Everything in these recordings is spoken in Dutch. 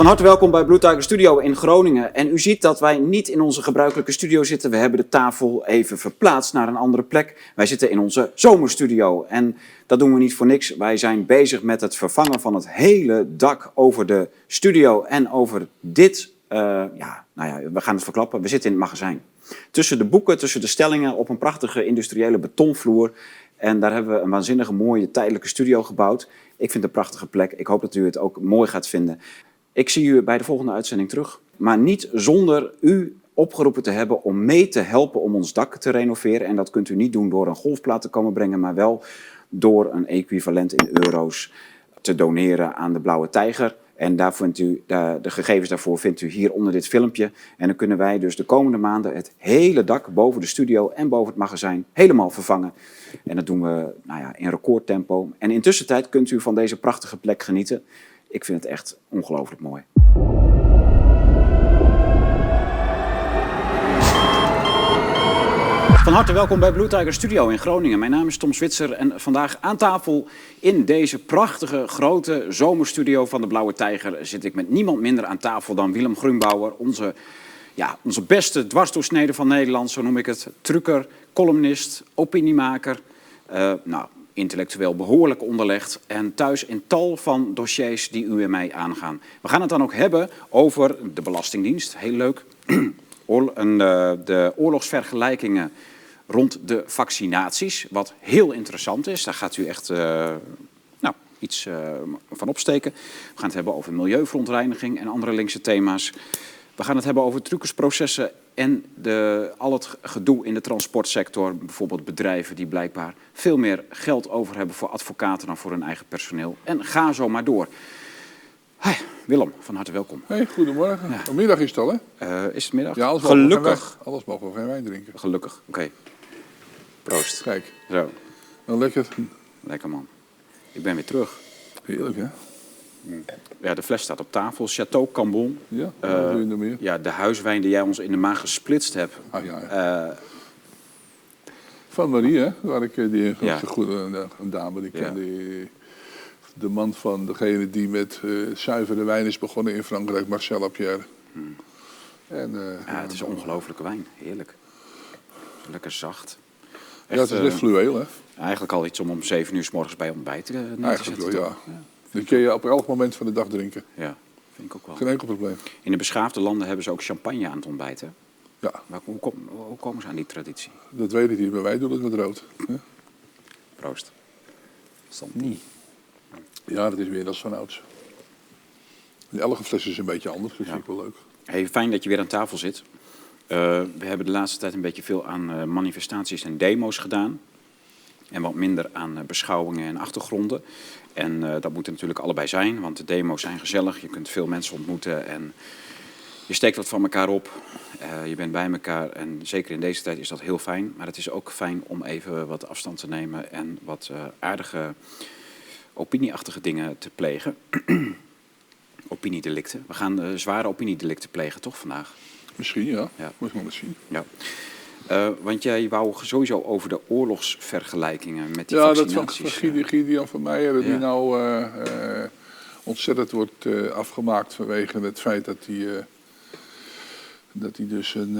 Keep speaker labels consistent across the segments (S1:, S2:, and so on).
S1: Van harte welkom bij Blue Tiger Studio in Groningen. En u ziet dat wij niet in onze gebruikelijke studio zitten. We hebben de tafel even verplaatst naar een andere plek. Wij zitten in onze zomerstudio. En dat doen we niet voor niks. Wij zijn bezig met het vervangen van het hele dak over de studio en over dit. eh, ja, nou ja, we gaan het verklappen. We zitten in het magazijn. Tussen de boeken, tussen de stellingen op een prachtige industriële betonvloer. En daar hebben we een waanzinnige mooie tijdelijke studio gebouwd. Ik vind het een prachtige plek. Ik hoop dat u het ook mooi gaat vinden. Ik zie u bij de volgende uitzending terug. Maar niet zonder u opgeroepen te hebben om mee te helpen om ons dak te renoveren. En dat kunt u niet doen door een golfplaat te komen brengen, maar wel door een equivalent in euro's te doneren aan de Blauwe Tijger. En daar vindt u, de, de gegevens daarvoor vindt u hier onder dit filmpje. En dan kunnen wij dus de komende maanden het hele dak boven de studio en boven het magazijn helemaal vervangen. En dat doen we nou ja, in recordtempo. En intussen tijd kunt u van deze prachtige plek genieten. Ik vind het echt ongelooflijk mooi. Van harte welkom bij Blue Tiger Studio in Groningen. Mijn naam is Tom Switzer en vandaag aan tafel in deze prachtige grote zomerstudio van de Blauwe Tijger zit ik met niemand minder aan tafel dan Willem Grunbauer, onze, ja, onze beste dwarsdoorsnede van Nederland, zo noem ik het. Trucker, columnist, opiniemaker, eh, nou, intellectueel behoorlijk onderlegd en thuis in tal van dossiers die u en mij aangaan. We gaan het dan ook hebben over de Belastingdienst, heel leuk. Eh, de oorlogsvergelijkingen rond de vaccinaties, wat heel interessant is. Daar gaat u echt eh, nou, iets eh, van opsteken. We gaan het hebben over milieuverontreiniging en andere linkse thema's. We gaan het hebben over truckersprocessen en de, al het gedoe in de transportsector. Bijvoorbeeld bedrijven die blijkbaar veel meer geld over hebben voor advocaten dan voor hun eigen personeel. En ga zo maar door. Hi, Willem, van harte welkom.
S2: Hey, goedemorgen. Vanmiddag is het al, hè?
S1: Eh, is het middag?
S2: Ja, anders mogen we geen
S1: Gelukkig.
S2: Anders mogen we geen wijn drinken.
S1: Gelukkig. Oké. Proost.
S2: Kijk,
S1: Zo,
S2: nou lekker.
S1: lekker man. Ik ben weer terug.
S2: Heerlijk, hè?
S1: Ja, de fles staat op tafel. Chateau Cambon.
S2: Ja,
S1: Eh? Ja, de huiswijn die jij ons in de maag gesplitst hebt.
S2: Ah, ja, ja.
S1: Eh,
S2: Van Marie, hè? Waar ik eh, die
S1: Ja.
S2: een goede dame die kende. De man van degene die met eh, zuivere wijn is begonnen in Frankrijk, Marcel Pierre. En, eh,
S1: Hmm. ja, het is een ongelofelijke wijn. Heerlijk. Lekker zacht.
S2: ja, het is echt fluweel, hè?
S1: Eigenlijk al iets om om zeven uur s morgens bij ontbijt te
S2: Eigenlijk
S1: zetten,
S2: wel, ja. Die kun je op elk moment van de dag drinken.
S1: Ja, vind ik ook wel.
S2: Geen enkel probleem.
S1: In de beschaafde landen hebben ze ook champagne aan het ontbijt, hè?
S2: Ja,
S1: Maar hoe, kom- hoe komen ze aan die traditie?
S2: dat weet ik niet, maar wij doen het met rood. hè?
S1: Proost. Santi.
S2: Ja, dat is weer dat is van ouds. Elke fles is een beetje anders, dat
S1: Ja.
S2: vind ik wel leuk.
S1: Hey, fijn dat je weer aan tafel zit. Eh, we hebben de laatste tijd een beetje veel aan eh, manifestaties en demo's gedaan. En wat minder aan eh, beschouwingen en achtergronden. En eh, dat moet er natuurlijk allebei zijn, want de demo's zijn gezellig. Je kunt veel mensen ontmoeten en je steekt wat van elkaar op. Eh, je bent bij elkaar en zeker in deze tijd is dat heel fijn. Maar het is ook fijn om even wat afstand te nemen en wat aardige opinieachtige dingen te plegen. Opiniedelicten. We gaan zware opiniedelicten plegen, toch, vandaag?
S2: Misschien, ja.
S1: Ja.
S2: Moet je maar eens zien.
S1: Ja. Eh, want jij wou sowieso over de oorlogsvergelijkingen met die
S2: Ja, dat van,
S1: vaccinaties.
S2: van Gide- Gideon van Meijer, die
S1: Ja.
S2: nou eh, eh, ontzettend wordt afgemaakt vanwege het feit dat hij, dat hij dus een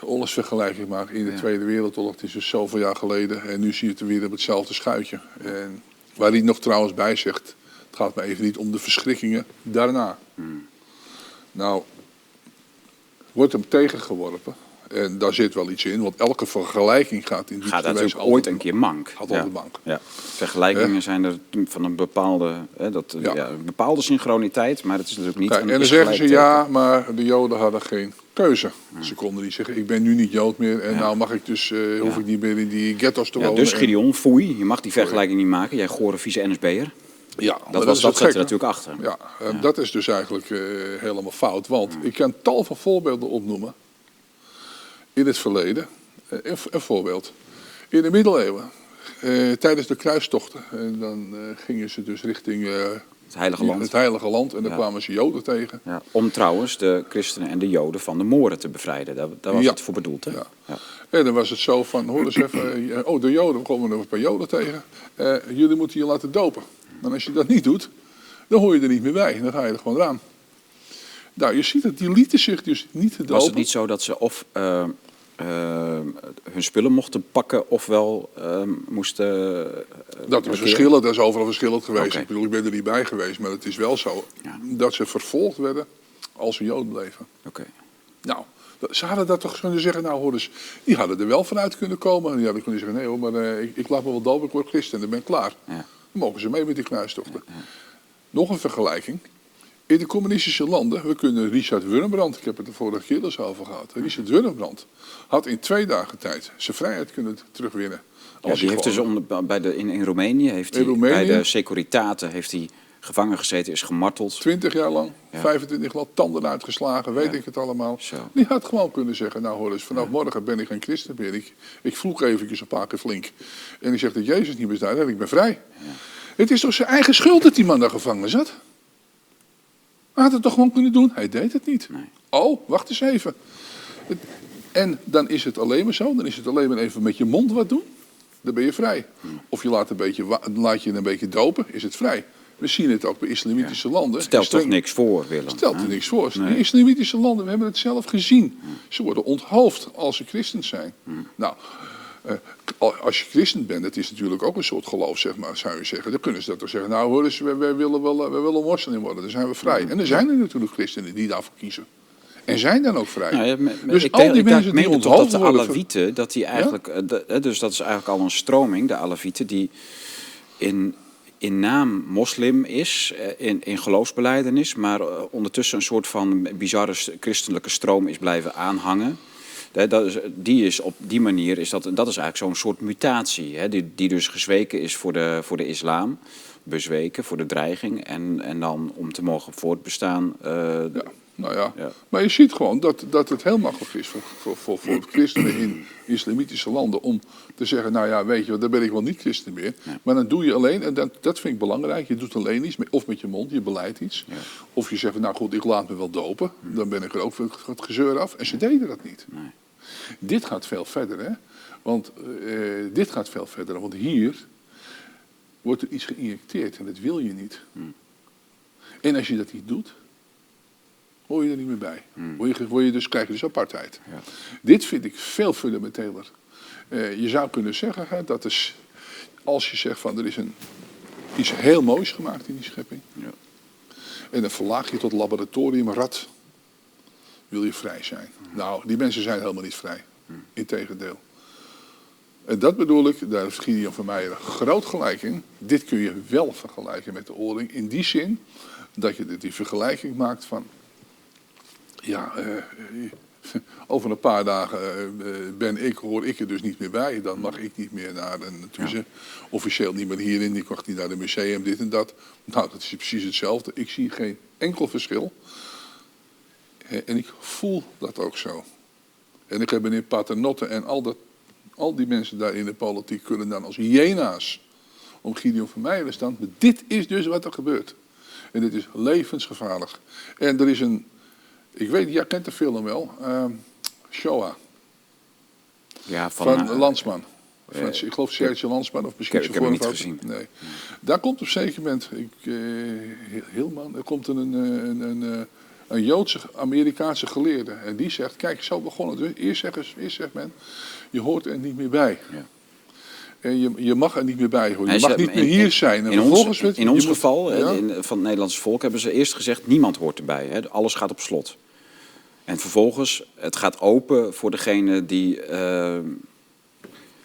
S2: oorlogsvergelijking maakt in de
S1: Ja.
S2: Tweede Wereldoorlog. Het is dus zoveel jaar geleden en nu zie je het weer op hetzelfde schuitje. En waar hij nog trouwens bij zegt, het gaat me even niet om de verschrikkingen daarna.
S1: Hmm.
S2: Nou, wordt hem tegengeworpen. En daar zit wel iets in, want elke vergelijking gaat in die
S1: Gaat natuurlijk ooit een keer mank.
S2: Gaat
S1: ja.
S2: altijd mank.
S1: Ja. Vergelijkingen zijn er van een bepaalde, hè, dat, ja.
S2: Ja.
S1: een bepaalde synchroniteit, maar het is natuurlijk niet
S2: Kijk, en dan zeggen ze ja, maar de Joden hadden geen keuze. Ze konden niet zeggen, ik ben nu niet Jood meer en nou mag ik dus, eh, hoef ik niet meer in die ghetto's te
S1: Ja,
S2: wonen.
S1: dus Gideon, foei, je mag die vergelijking niet maken. Jij gore vieze NSB'er.
S2: Ja,
S1: Dat, was, dat
S2: het
S1: zat er natuurlijk achter.
S2: Ja, dat is dus eigenlijk eh, helemaal fout. Want ik kan tal van voorbeelden opnoemen in het verleden. Eh, een, een voorbeeld. In de middeleeuwen, eh, tijdens de kruistochten, en dan eh, gingen ze dus richting eh,
S1: Het Heilige Land.
S2: het Heilige Land en dan
S1: Ja.
S2: kwamen ze Joden tegen.
S1: Ja, om trouwens de christenen en de joden van de moren te bevrijden. Daar, daar was
S2: Ja.
S1: het voor bedoeld, hè?
S2: Ja.
S1: Ja.
S2: En dan was het zo van, hoor eens even, oh de Joden, we komen er een paar Joden tegen. Eh, jullie moeten je laten dopen. En als je dat niet doet, dan hoor je er niet meer bij. Dan ga je er gewoon aan. Nou, je ziet het, die lieten zich dus niet te dopen.
S1: Was het niet zo dat ze of hun spullen mochten pakken, ofwel uh, moesten. eh,
S2: Dat is verschillend, dat is overal verschillend geweest.
S1: Oké.
S2: Ik bedoel, ik ben er niet bij geweest, maar het is wel zo
S1: Ja.
S2: dat ze vervolgd werden als ze Jood bleven.
S1: Oké.
S2: Nou, ze hadden dat toch kunnen zeggen, nou hoor eens, die hadden er wel vanuit kunnen komen. En die hadden kunnen zeggen, nee hoor, maar eh, ik, ik laat me wel dopen, ik word christen en dan ben ik klaar.
S1: Ja.
S2: Dan mogen ze mee met die kruistochten. Nog een vergelijking. In de communistische landen, we kunnen Richard Wurmbrand, ik heb het de vorige keer eens over gehad. Richard Wurmbrand had in twee dagen tijd zijn vrijheid kunnen terugwinnen.
S1: Ja, die heeft dus onder, bij de, in, in Roemenië, heeft
S2: In
S1: hij,
S2: Roemenië?
S1: bij de Securitate heeft hij gevangen gezeten, is gemarteld.
S2: 20 jaar lang,
S1: Ja.
S2: 25 jaar tanden uitgeslagen, weet
S1: Ja.
S2: ik het allemaal.
S1: Zo.
S2: Die had gewoon kunnen zeggen, nou hoor eens, vanaf morgen ben ik geen christen meer. Ik, ik vloek eventjes een paar keer flink. En ik zeg dat Jezus niet bestaat en ik ben vrij. Het is toch zijn eigen schuld dat die man daar gevangen zat? Hij had het toch gewoon kunnen doen? Hij deed het niet.
S1: Nee.
S2: Oh, wacht eens even. Het- En dan is het alleen maar zo, dan is het alleen maar even met je mond wat doen. Dan ben je vrij. Of je laat, een beetje, laat je een beetje dopen, is het vrij. We zien het ook bij islamitische landen.
S1: Stelt toch
S2: Streng-
S1: niks voor, Willem?
S2: Stelt er niks voor.
S1: Nee.
S2: De islamitische landen, we hebben het zelf gezien. Ze worden onthoofd als ze christens zijn. Nou, eh, als je christen bent, het is natuurlijk ook een soort geloof, zeg maar, zou je zeggen. Dan kunnen ze dat toch zeggen. Nou, hoor eens, wij, wij willen wel, eh, wij willen moslim worden, dan zijn we vrij. En er zijn er natuurlijk christenen die daarvoor kiezen. En zijn dan ook vrij.
S1: Nou ja, me-
S2: dus
S1: ik
S2: al
S1: denk-
S2: die
S1: ik
S2: mensen die
S1: toch dat
S2: onthoofd
S1: de. Alawieten, dat die eigenlijk, eh, de- eh, dus dat is eigenlijk al een stroming, de Alawieten, die in, in naam moslim is, eh, in, in geloofsbeleidenis, maar eh, ondertussen een soort van bizarre christelijke stroom is blijven aanhangen. Die is op die manier, is dat, dat is eigenlijk zo'n soort mutatie, hè, die, die dus gezweken is voor de, voor de islam, bezweken voor de dreiging en, en dan om te mogen voortbestaan. eh,
S2: Ja, nou ja.
S1: Ja.
S2: Maar je ziet gewoon dat, dat het heel makkelijk is voor, voor, voor, voor christenen in islamitische landen om te zeggen, nou ja, weet je wat, dan ben ik wel niet christen meer. Maar dan doe je alleen, en dat, dat vind ik belangrijk, je doet alleen iets, of met je mond, je beleidt iets.
S1: Ja.
S2: Of je zegt, nou goed, ik laat me wel dopen, dan ben ik er ook van het gezeur af. En ze deden dat niet.
S1: Nee.
S2: Dit gaat veel verder, hè. Want eh, dit gaat veel verder, want hier wordt er iets geïnjecteerd en dat wil je niet. En als je dat niet doet, hoor je er niet meer bij. Word je, word je dus, krijg je dus apartheid.
S1: Ja.
S2: Dit vind ik veel fundamenteler. Eh, je zou kunnen zeggen hè, dat is, als je zegt van er is een, iets heel moois gemaakt in die schepping.
S1: Ja.
S2: En dan verlaag je tot laboratoriumrad. Wil je vrij zijn? Nou, die mensen zijn helemaal niet vrij. Integendeel. En dat bedoel ik, daar heeft Gideon van Meijer groot gelijk in. Dit kun je wel vergelijken met de oorlog. In die zin dat je die vergelijking maakt van... Ja, eh, eh, over een paar dagen eh, ben ik, hoor ik er dus niet meer bij. Dan mag ik niet meer naar een... officieel niet meer hierin. Ik mag niet naar het museum, dit en dat. Nou, dat is precies hetzelfde. Ik zie geen enkel verschil. En ik voel dat ook zo. En ik heb meneer Paternotte en al, dat, al die mensen daar in de politiek kunnen dan als hyena's om Gideon van Meijer staan. Maar dit is dus wat er gebeurt. En dit is levensgevaarlijk. En er is een, ik weet, jij kent de film wel, ehm Shoah,
S1: Ja, van,
S2: van,
S1: eh,
S2: Landsman. Van,
S1: eh,
S2: ik geloof Serge Landsman of misschien
S1: ik heb
S2: zijn
S1: hem niet gezien.
S2: Nee. Daar komt op een zeker moment, ik, eh, heel- man, er komt een, een, een, een Joodse Amerikaanse geleerde. En die zegt, kijk, zo begon het. Eerst, zeggen, ze- eerst zegt men, je hoort er niet meer bij.
S1: Ja.
S2: En je, je mag er niet meer bij horen. Je mag
S1: zegt,
S2: niet meer hier zijn. En
S1: in ons, in ons geval,
S2: ja?
S1: in, van het Nederlandse volk, hebben ze eerst gezegd: niemand hoort erbij. Hè? Alles gaat op slot. En vervolgens, het gaat open voor degene die eh,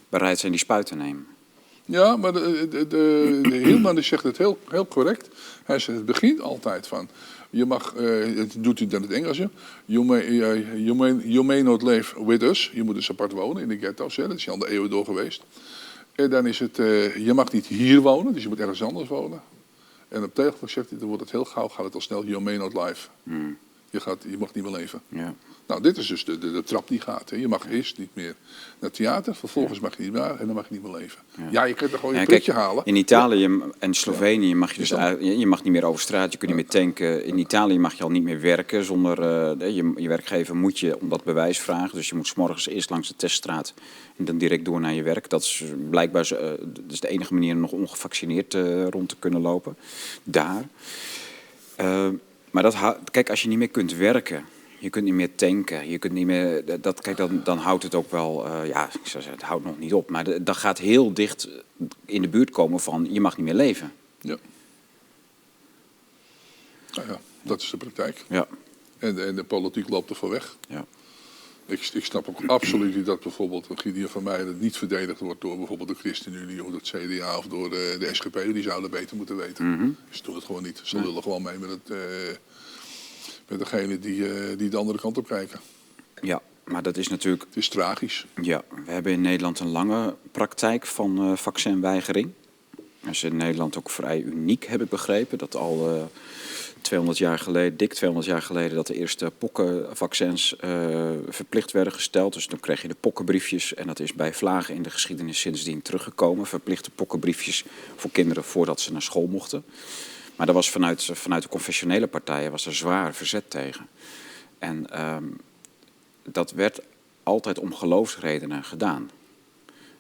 S1: bereid zijn die spuit te nemen.
S2: Ja, maar de, de, de, de Hielman zegt het heel, heel correct. Hij zegt, het begint altijd van, je mag, eh, het doet hij dan in het Engels, hè. you may, eh, you, may, you may not live with us. Je moet dus apart wonen in de ghetto's, hè. dat is al de eeuwen door geweest. En dan is het, je mag niet hier wonen, dus je moet ergens anders wonen. En op tegenwoordig zegt hij, dan wordt het heel gauw, gaat het al snel, you may not live. Je, gaat, je mag niet meer leven.
S1: Ja.
S2: Nou, dit is dus de, de, de trap die gaat. Hè. Je mag eerst niet meer naar theater, vervolgens mag je niet meer en dan mag je niet meer leven. Ja, je kunt er gewoon
S1: kijk,
S2: prikje halen.
S1: in Italië en Slovenië mag je dus je mag niet meer over straat, je kunt niet meer tanken. In Italië mag je al niet meer werken zonder eh, je, je werkgever moet je om dat bewijs vragen. Dus je moet 's morgens eerst langs de teststraat en dan direct door naar je werk. Dat is blijkbaar dat is de enige manier om nog ongevaccineerd eh, rond te kunnen lopen. Daar. Maar dat, kijk, als je niet meer kunt werken, je kunt niet meer tanken, je kunt niet meer. Dat, kijk, dan, dan houdt het ook wel. eh, ja, ik zou zeggen, het houdt nog niet op. Maar de- dat gaat heel dicht in de buurt komen van je mag niet meer leven.
S2: Ja. Nou ja, dat is de praktijk.
S1: Ja,
S2: En, en de politiek loopt er voor weg.
S1: ja.
S2: Ik, ik snap ook absoluut niet dat bijvoorbeeld een Gideon van dat niet verdedigd wordt door bijvoorbeeld de ChristenUnie of door het CDA of door de, de SGP. Die zouden beter moeten weten.
S1: Mhm.
S2: Ze doen het gewoon niet. Ze lullen gewoon mee met, het, eh, met degene die, eh, die de andere kant op kijken.
S1: ja, maar dat is natuurlijk.
S2: Het is tragisch.
S1: Ja, we hebben in Nederland een lange praktijk van eh, vaccinweigering. Dat is in Nederland ook vrij uniek, heb ik begrepen. Dat al eh 200 jaar geleden, dik 200 jaar geleden, dat de eerste pokkenvaccins eh, verplicht werden gesteld. Dus dan kreeg je de pokkenbriefjes. En dat is bij vlagen in de geschiedenis sindsdien teruggekomen. Verplichte pokkenbriefjes voor kinderen voordat ze naar school mochten. Maar daar was vanuit, vanuit de confessionele partijen was er zwaar verzet tegen. En ehm, dat werd altijd om geloofsredenen gedaan.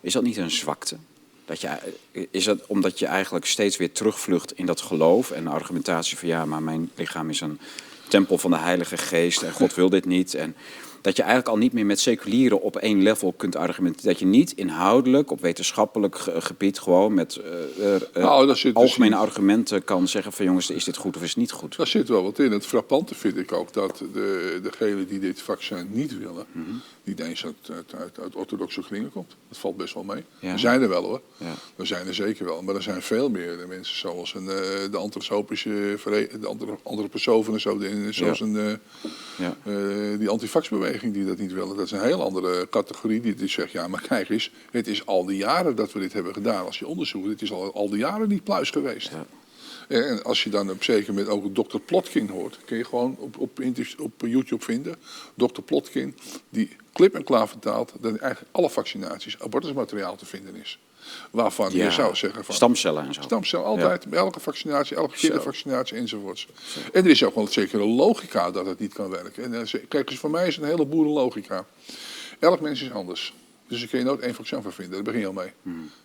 S1: Is dat niet een zwakte? Dat je, is dat omdat je eigenlijk steeds weer terugvlucht in dat geloof en de argumentatie van ja, maar mijn lichaam is een tempel van de Heilige Geest en God wil dit niet. En dat je eigenlijk al niet meer met seculieren op één level kunt argumenteren. Dat je niet inhoudelijk op wetenschappelijk ge- gebied gewoon met eh, eh,
S2: Nou, daar zit dus
S1: algemene argumenten kan zeggen van jongens, is dit goed of is het niet goed?
S2: Daar zit wel wat in. Het frappante vind ik ook dat de, degene die dit vaccin niet willen,
S1: Mhm.
S2: Niet eens uit, uit, uit, uit orthodoxe kringen komt. Dat valt best wel mee.
S1: Ja.
S2: Er zijn er wel hoor.
S1: Ja.
S2: Er zijn er zeker wel. Maar er zijn veel meer de mensen zoals een, eh, de antroposofische, de andere, en zo. de- Zoals
S1: Ja.
S2: een, eh,
S1: Ja.
S2: eh, die antivaxbeweging die dat niet willen. Dat is een heel andere categorie die, die zegt, ja maar kijk eens, het is al die jaren dat we dit hebben gedaan. Als je onderzoekt, het is al, al die jaren niet pluis geweest.
S1: Ja.
S2: En als je dan op zeker moment ook dokter Plotkin hoort, kun je gewoon op, op, op YouTube vinden. Dokter Plotkin, die klip en klaar vertaalt dat eigenlijk alle vaccinaties abortusmateriaal te vinden is. Waarvan je zou zeggen van...
S1: Stamcellen en zo.
S2: Stamcel, altijd, bij elke vaccinatie, elke kindervaccinatie enzovoorts. En er is ook wel zeker een logica dat het niet kan werken. En, eh, kijk eens, voor mij is een hele boerenlogica. Elk mens is anders. Dus daar kun je nooit één vaccin voor vinden, daar begin je al mee.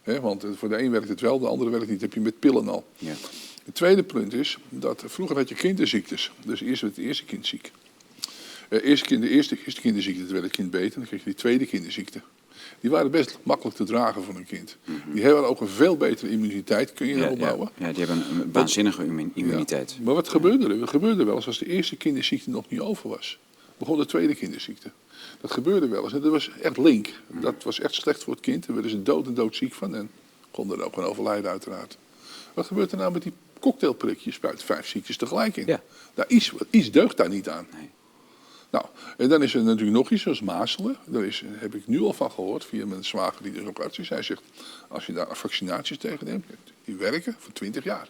S2: Hè, want eh, voor de een werkt het wel, de andere werkt niet. Dat heb je met pillen al.
S1: Ja.
S2: Het tweede punt is dat vroeger had je kinderziektes. Dus eerst werd het eerste kind ziek. Eh, eerste kind, de eerste, eerste kinderziekte, toen werd het kind beter. Dan kreeg je die tweede kinderziekte. Die waren best makkelijk te dragen voor een kind. Die hebben ook een veel betere immuniteit, kun je
S1: Ja,
S2: opbouwen.
S1: ja, die hebben een waanzinnige immu- immuniteit.
S2: Ja. Maar wat gebeurde er? Er gebeurde wel eens als de eerste kinderziekte nog niet over was. Begon de tweede kinderziekte. Dat gebeurde wel eens. En dat was echt link. Dat was echt slecht voor het kind. Daar werden ze dood en doodziek van. En konden er ook gewoon overlijden uiteraard. Wat gebeurt er nou met die cocktailprikjes? Spuit vijf ziektes tegelijk in.
S1: Ja.
S2: Daar iets, iets deugt daar niet aan.
S1: Nee.
S2: Nou, en dan is er natuurlijk nog iets, zoals mazelen. Daar is, heb ik nu al van gehoord, via mijn zwager die dus ook arts is. Hij zegt, als je daar vaccinaties tegen neemt, die werken voor 20 jaar.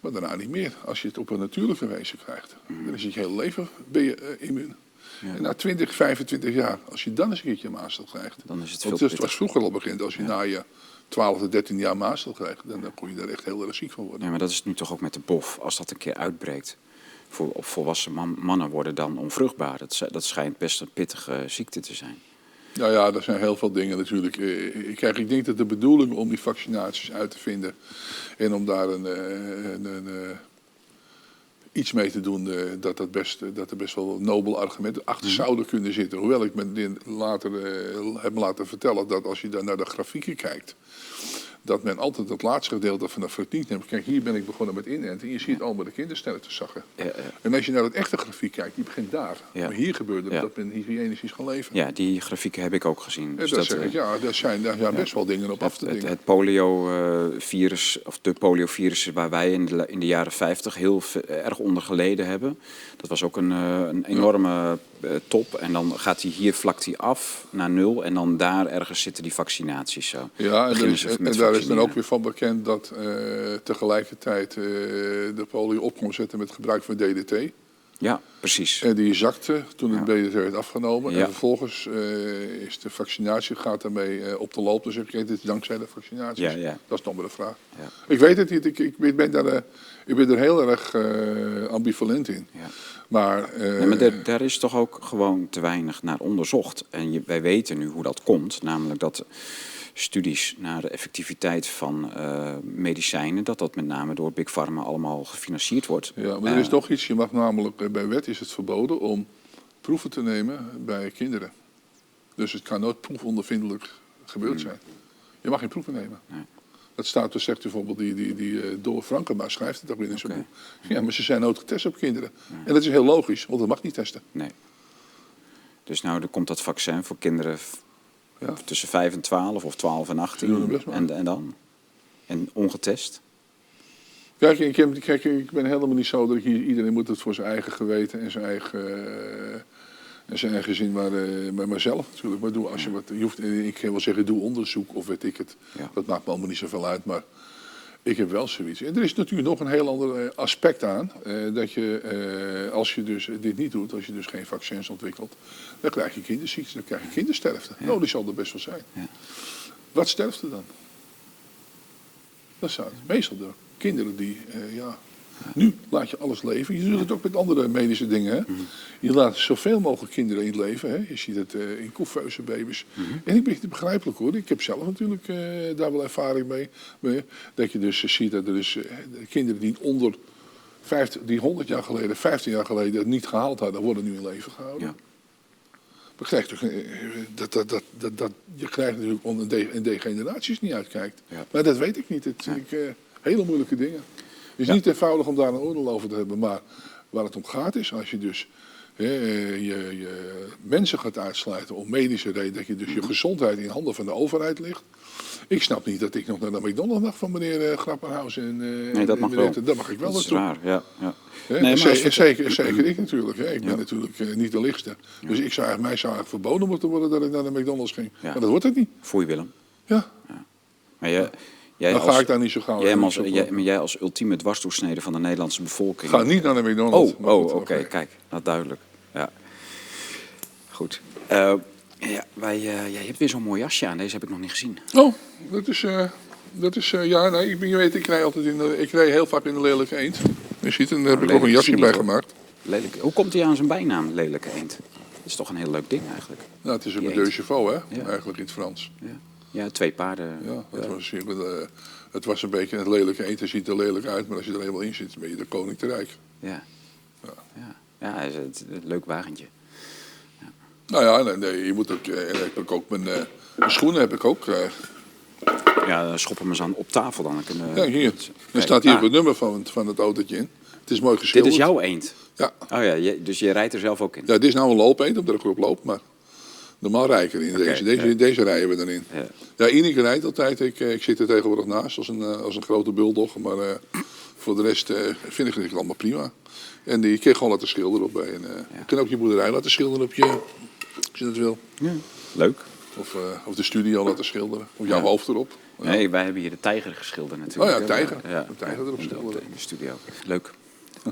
S2: Maar daarna niet meer. Als je het op een natuurlijke wijze krijgt, dan is je hele leven ben je eh, immuun. En na 20, 25 jaar, als je dan eens een keertje mazelen krijgt.
S1: Dan is het
S2: Want
S1: veel
S2: het was vroeger al bekend, als je na je 12 13 jaar mazelen krijgt, dan, dan kon je daar echt heel erg ziek van worden.
S1: Ja, maar dat is nu toch ook met de bof. Als dat een keer uitbreekt, voor, op volwassen man- mannen worden dan onvruchtbaar. Dat, dat schijnt best een pittige ziekte te zijn.
S2: Nou ja, er zijn heel veel dingen natuurlijk. Eh, Kijk, ik denk dat de bedoeling om die vaccinaties uit te vinden en om daar een, eh, een, een, eh, iets mee te doen, eh, dat, dat, best, eh, dat er best wel nobele argumenten achter zouden kunnen zitten. Hoewel ik me later eh, heb laten vertellen dat als je dan naar de grafieken kijkt, dat men altijd het laatste gedeelte van de neemt. Kijk, hier ben ik begonnen met inenten. Je ziet allemaal de kinderstellen te zakken.
S1: Ja, ja.
S2: En als je naar het echte grafiek kijkt, die begint daar.
S1: Ja.
S2: Maar hier gebeurde dat men hygiënisch is gaan leven.
S1: Ja, die grafieken heb ik ook gezien.
S2: Ja,
S1: Dus
S2: dat
S1: dat,
S2: zeg
S1: eh,
S2: ik, ja, daar zijn, daar zijn best wel dingen op af te
S1: het,
S2: dingen.
S1: het polio-virus, of de poliovirus waar wij in de, in de jaren 50 heel erg onder geleden hebben. Dat was ook een, eh, een enorme eh, top. En dan gaat hij hier vlakt hij af naar nul. En dan daar ergens zitten die vaccinaties zo.
S2: Ja, en, en daar is dan ook weer van bekend dat eh, tegelijkertijd de polio op kon zetten met gebruik van DDT.
S1: Ja, precies.
S2: En die zakte toen het DDT werd afgenomen.
S1: Ja.
S2: En vervolgens eh, is de vaccinatie gaat daarmee eh, op de loop. Dus ik weet het is dankzij de vaccinaties.
S1: Ja, ja.
S2: Dat is nog maar de vraag.
S1: Ja.
S2: Ik weet het niet. Ik, ik, ben, daar, eh, ik ben er heel erg eh, ambivalent in.
S1: Ja.
S2: Maar, eh,
S1: Nee, maar daar, daar is toch ook gewoon te weinig naar onderzocht. En je, wij weten nu hoe dat komt. Namelijk dat studies naar de effectiviteit van eh, medicijnen, dat dat met name door Big Pharma allemaal gefinancierd wordt.
S2: Ja, maar er is
S1: Eh,
S2: toch iets, je mag namelijk, eh, bij wet is het verboden om proeven te nemen bij kinderen. Dus het kan nooit proefondervindelijk gebeurd zijn. Je mag geen proeven nemen.
S1: Hmm. Nee.
S2: Dat staat, dus zegt bijvoorbeeld die, die, die Door Frankema schrijft het ook in zijn
S1: Oké.
S2: boek. Ja, maar ze zijn nooit getest op kinderen. En dat is heel logisch, want dat mag niet testen.
S1: Nee. Dus nou, er komt dat vaccin voor kinderen
S2: Ja.
S1: tussen 5 en 12 of 12 en
S2: Ze doen
S1: 18.
S2: het best wel.
S1: En, en dan? En ongetest?
S2: Kijk, ik, kijk, ik ben helemaal niet zo dat ik hier, iedereen moet het voor zijn eigen geweten en zijn eigen, eh, en zijn eigen zin, maar bij mezelf natuurlijk. Maar doe, als je, wat, je hoeft, ik wil zeggen, doe onderzoek of weet ik het.
S1: Ja.
S2: Dat maakt me allemaal niet zoveel uit, maar ik heb wel zoiets. En er is natuurlijk nog een heel ander eh, aspect aan. eh, dat je, eh, als je dus dit niet doet, als je dus geen vaccins ontwikkelt, dan krijg je kinderziektes, dan krijg je kindersterfte. Nou, die zal er best wel zijn.
S1: Ja.
S2: Wat sterft er dan? Dat zijn meestal de kinderen die, eh, ja, nu laat je alles leven. Je doet het ook met andere medische dingen. Hè? Je laat zoveel mogelijk kinderen in het leven. Hè? Je ziet het eh, in couveuse baby's. En ik ben het begrijpelijk hoor. Ik heb zelf natuurlijk eh, daar wel ervaring mee. Dat je dus eh, ziet dat er dus, kinderen die onder 50, die 100 jaar geleden, 15 jaar geleden het niet gehaald hadden, worden nu in leven gehouden.
S1: Ja.
S2: Maar krijg toch, dat, dat, dat, dat, dat, je krijgt natuurlijk om een, de, niet uitkijkt.
S1: Ja.
S2: Maar dat weet ik niet. Het, ik, hele moeilijke dingen. Het is niet eenvoudig om daar een oordeel over te hebben. Maar waar het om gaat is, als je dus hè, je, je mensen gaat uitsluiten om medische reden, dat je dus je gezondheid in handen van de overheid ligt. Ik snap niet dat ik nog naar de McDonald's mag van meneer uh, Grapperhaus. En, eh,
S1: Nee, dat mag
S2: meneer-
S1: wel.
S2: Dat mag ik wel
S1: dat is raar, ja. ja.
S2: Hè?
S1: Nee, maar
S2: zeker, zeker ik natuurlijk. Hè? Ik ben natuurlijk eh, niet de lichtste. Dus ik zou, eigenlijk- mij zou eigenlijk verboden moeten worden dat ik naar de McDonald's ging. Maar dat wordt het niet.
S1: Voor je Willem.
S2: Ja,
S1: Maar jij, jij
S2: dan
S1: als,
S2: ga ik daar niet zo gauw
S1: jij, als, jij, maar jij als ultieme dwarsdoorsnede van de Nederlandse bevolking.
S2: Ga niet naar de McDonald's.
S1: Oh, oh oké, kijk. Nou, duidelijk. Ja. Goed. Eh, ja, wij, eh, jij hebt weer zo'n mooi jasje aan. Deze heb ik nog niet gezien.
S2: Oh, dat is, eh, dat is ja, nee, ik, je weet, ik rij altijd in de, ik rij heel vaak in de lelijke eend. Je ziet, en daar heb ik
S1: Lelijke
S2: een jasje bij gemaakt.
S1: Lelijk. Hoe komt hij aan zijn bijnaam, Lelijke Eend? Dat is toch een heel leuk ding eigenlijk.
S2: Nou, het is een chevaux, hè,
S1: Ja.
S2: eigenlijk in het Frans.
S1: Ja, ja twee paarden.
S2: Ja, het, Was, eh, het was een beetje het lelijke eend. Het ziet er lelijk uit, maar als je er helemaal in zit, ben je de koning te rijk.
S1: Ja.
S2: Ja.
S1: Ja, ja het een leuk wagentje.
S2: Nou ja, nee, nee, je moet ook, eh, heb ik ook mijn, eh, mijn schoenen heb ik ook. eh,
S1: Ja, schop hem eens aan op tafel dan. Kunnen we-
S2: ja, hier. Er staat hier
S1: ah,
S2: het nummer van, van het autootje in. Het is mooi
S1: Dit
S2: geschilderd.
S1: is jouw eend?
S2: Ja.
S1: Oh ja, je- dus je rijdt er zelf ook in?
S2: ja, dit is nou een loopeend, omdat ik erop loop, maar normaal rij ik erin. Deze, deze,
S1: ja.
S2: deze rijden we erin.
S1: Ja.
S2: Ja, Ineke rijdt altijd. Ik, eh, ik zit er tegenwoordig naast als een, eh, als een grote bulldog. Maar eh, voor de rest eh, vind ik het allemaal prima. En die kun je gewoon laten schilderen op bij. En, eh, Je kunt ook je boerderij laten schilderen op je, als je dat wil.
S1: Ja. Leuk.
S2: Of, of de studio laten schilderen. Of jouw hoofd erop.
S1: Nee, wij hebben hier de tijger geschilderd natuurlijk.
S2: Oh ja, tijger.
S1: Ja,
S2: De tijger erop
S1: in de-
S2: schilderen.
S1: In de studio. Leuk.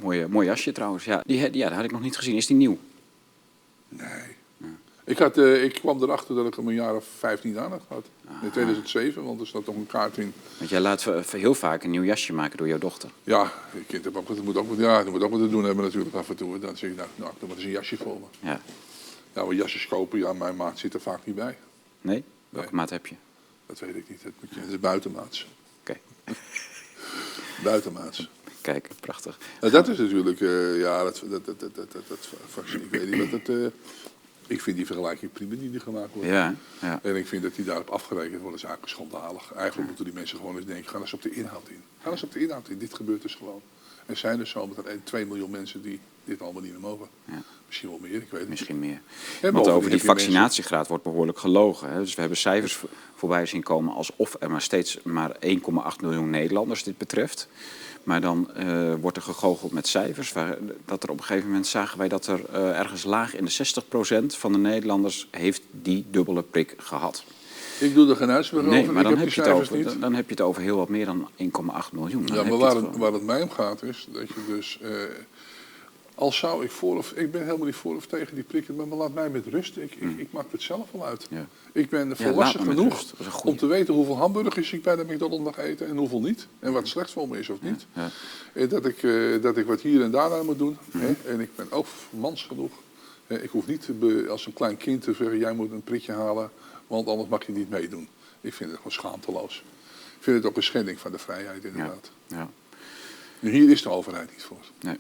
S1: Mooi, mooi jasje trouwens. Ja, die, ja, dat had ik nog niet gezien. Is die nieuw?
S2: Nee. Ik, had, eh, ik kwam erachter dat ik hem een jaar of 15 aan had gehad.
S1: Ah.
S2: In 2007, want er staat nog een kaart in.
S1: Want jij laat heel vaak een nieuw jasje maken door jouw dochter.
S2: Ja, je kind heb ook, wat- moet ook, ja, dat moet ook wat te doen hebben natuurlijk af en toe. Dan zeg ik, nou, nou dan eens een jasje voor me.
S1: Ja.
S2: Ja, maar jasjes kopen, ja, mijn maat zit er vaak niet bij.
S1: Nee? Welke maat heb je?
S2: Dat weet ik niet. Dat, moet je, dat is buitenmaats.
S1: Oké.
S2: Buitenmaats.
S1: Kijk, prachtig.
S2: Nou, dat is natuurlijk, eh, ja, dat, dat, dat, dat, dat, dat, dat ik weet niet wat het... eh, ik vind die vergelijking prima die er gemaakt wordt.
S1: Ja, ja.
S2: En ik vind dat die daarop afgerekend wordt, is eigenlijk schandalig. Eigenlijk moeten die mensen gewoon eens denken, ga eens op de inhoud in. Ga eens op de inhoud in, dit gebeurt dus gewoon. Er zijn dus zo met 2 miljoen mensen die dit allemaal niet meer mogen.
S1: Ja.
S2: Misschien wel meer, ik weet het
S1: Misschien meer. Want over die
S2: mensen-
S1: vaccinatiegraad wordt behoorlijk gelogen. Hè? Dus we hebben cijfers vo- voorbij zien komen alsof er maar steeds maar 1,8 miljoen Nederlanders dit betreft. Maar dan eh, wordt er gegoocheld met cijfers. Waar, dat er op een gegeven moment zagen wij dat er eh, ergens laag in de 60% van de Nederlanders heeft die dubbele prik gehad.
S2: Ik doe er geen uitspraak
S1: Nee,
S2: over,
S1: maar dan
S2: heb
S1: je het over, dan, dan heb je het over heel wat meer dan 1,8 miljoen. Dan
S2: Ja, maar waar
S1: het
S2: waar het mij om gaat is dat je dus... eh, als zou ik voor of... Ik ben helemaal niet voor of tegen die prikken, maar, laat mij met rust. Ik, ik, ik maak het zelf wel uit.
S1: Hmm. Ja.
S2: Ik ben volwassen genoeg om te weten hoeveel hamburgers ik bij de McDonald's mag eten en hoeveel niet. En wat slecht voor me is of niet.
S1: Ja.
S2: En dat, ik, eh, dat ik wat hier en daar aan moet doen. Hè. En ik ben ook mans genoeg. Eh, ik hoef niet als een klein kind te zeggen, jij moet een prikje halen, want anders mag je niet meedoen. Ik vind het gewoon schaamteloos. Ik vind het ook een schending van de vrijheid, inderdaad.
S1: Ja.
S2: Hier is de overheid niet voor.
S1: Nee.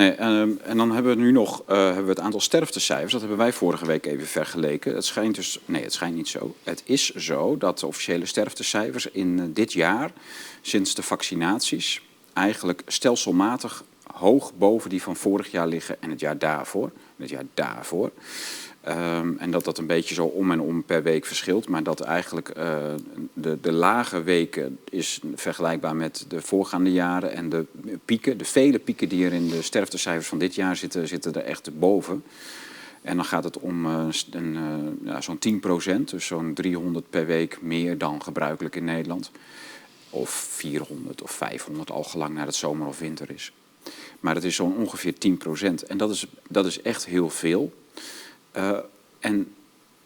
S1: Nee, ehm, en dan hebben we nu nog eh, hebben we het aantal sterftecijfers. Dat hebben wij vorige week even vergeleken. Het schijnt dus, nee, het schijnt niet zo. Het is zo dat de officiële sterftecijfers in eh, dit jaar, sinds de vaccinaties, eigenlijk stelselmatig hoog boven die van vorig jaar liggen en het jaar daarvoor. Het jaar daarvoor. Ehm, en dat dat een beetje zo om en om per week verschilt. Maar dat eigenlijk eh, de, de lage weken is vergelijkbaar met de voorgaande jaren. En de pieken, de vele pieken die er in de sterftecijfers van dit jaar zitten, zitten er echt boven. En dan gaat het om uh, uh, ja, zo'n 10 procent, dus zo'n 300 per week meer dan gebruikelijk in Nederland. Of 400 of 500 al gelang naar het zomer of winter is. Maar het is zo'n ongeveer 10 procent. En dat is, dat is echt heel veel. Uh, en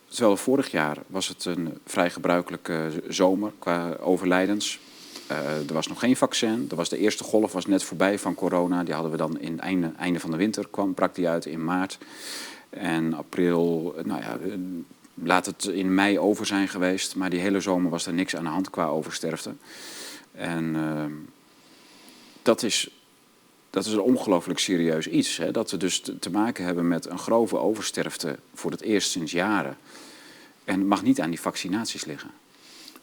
S1: terwijl vorig jaar was het een vrij gebruikelijke zomer qua overlijdens. Uh, er was nog geen vaccin. Er was de eerste golf was net voorbij van corona. Die hadden we dan in het einde, van de winter, kwam, brak die uit in maart. En april, nou ja, laat het in mei over zijn geweest. Maar die hele zomer was er niks aan de hand qua oversterfte. En dat is dat is een ongelooflijk serieus iets. Hè? Dat we dus te, maken hebben met een grove oversterfte voor het eerst sinds jaren. En het mag niet aan die vaccinaties liggen.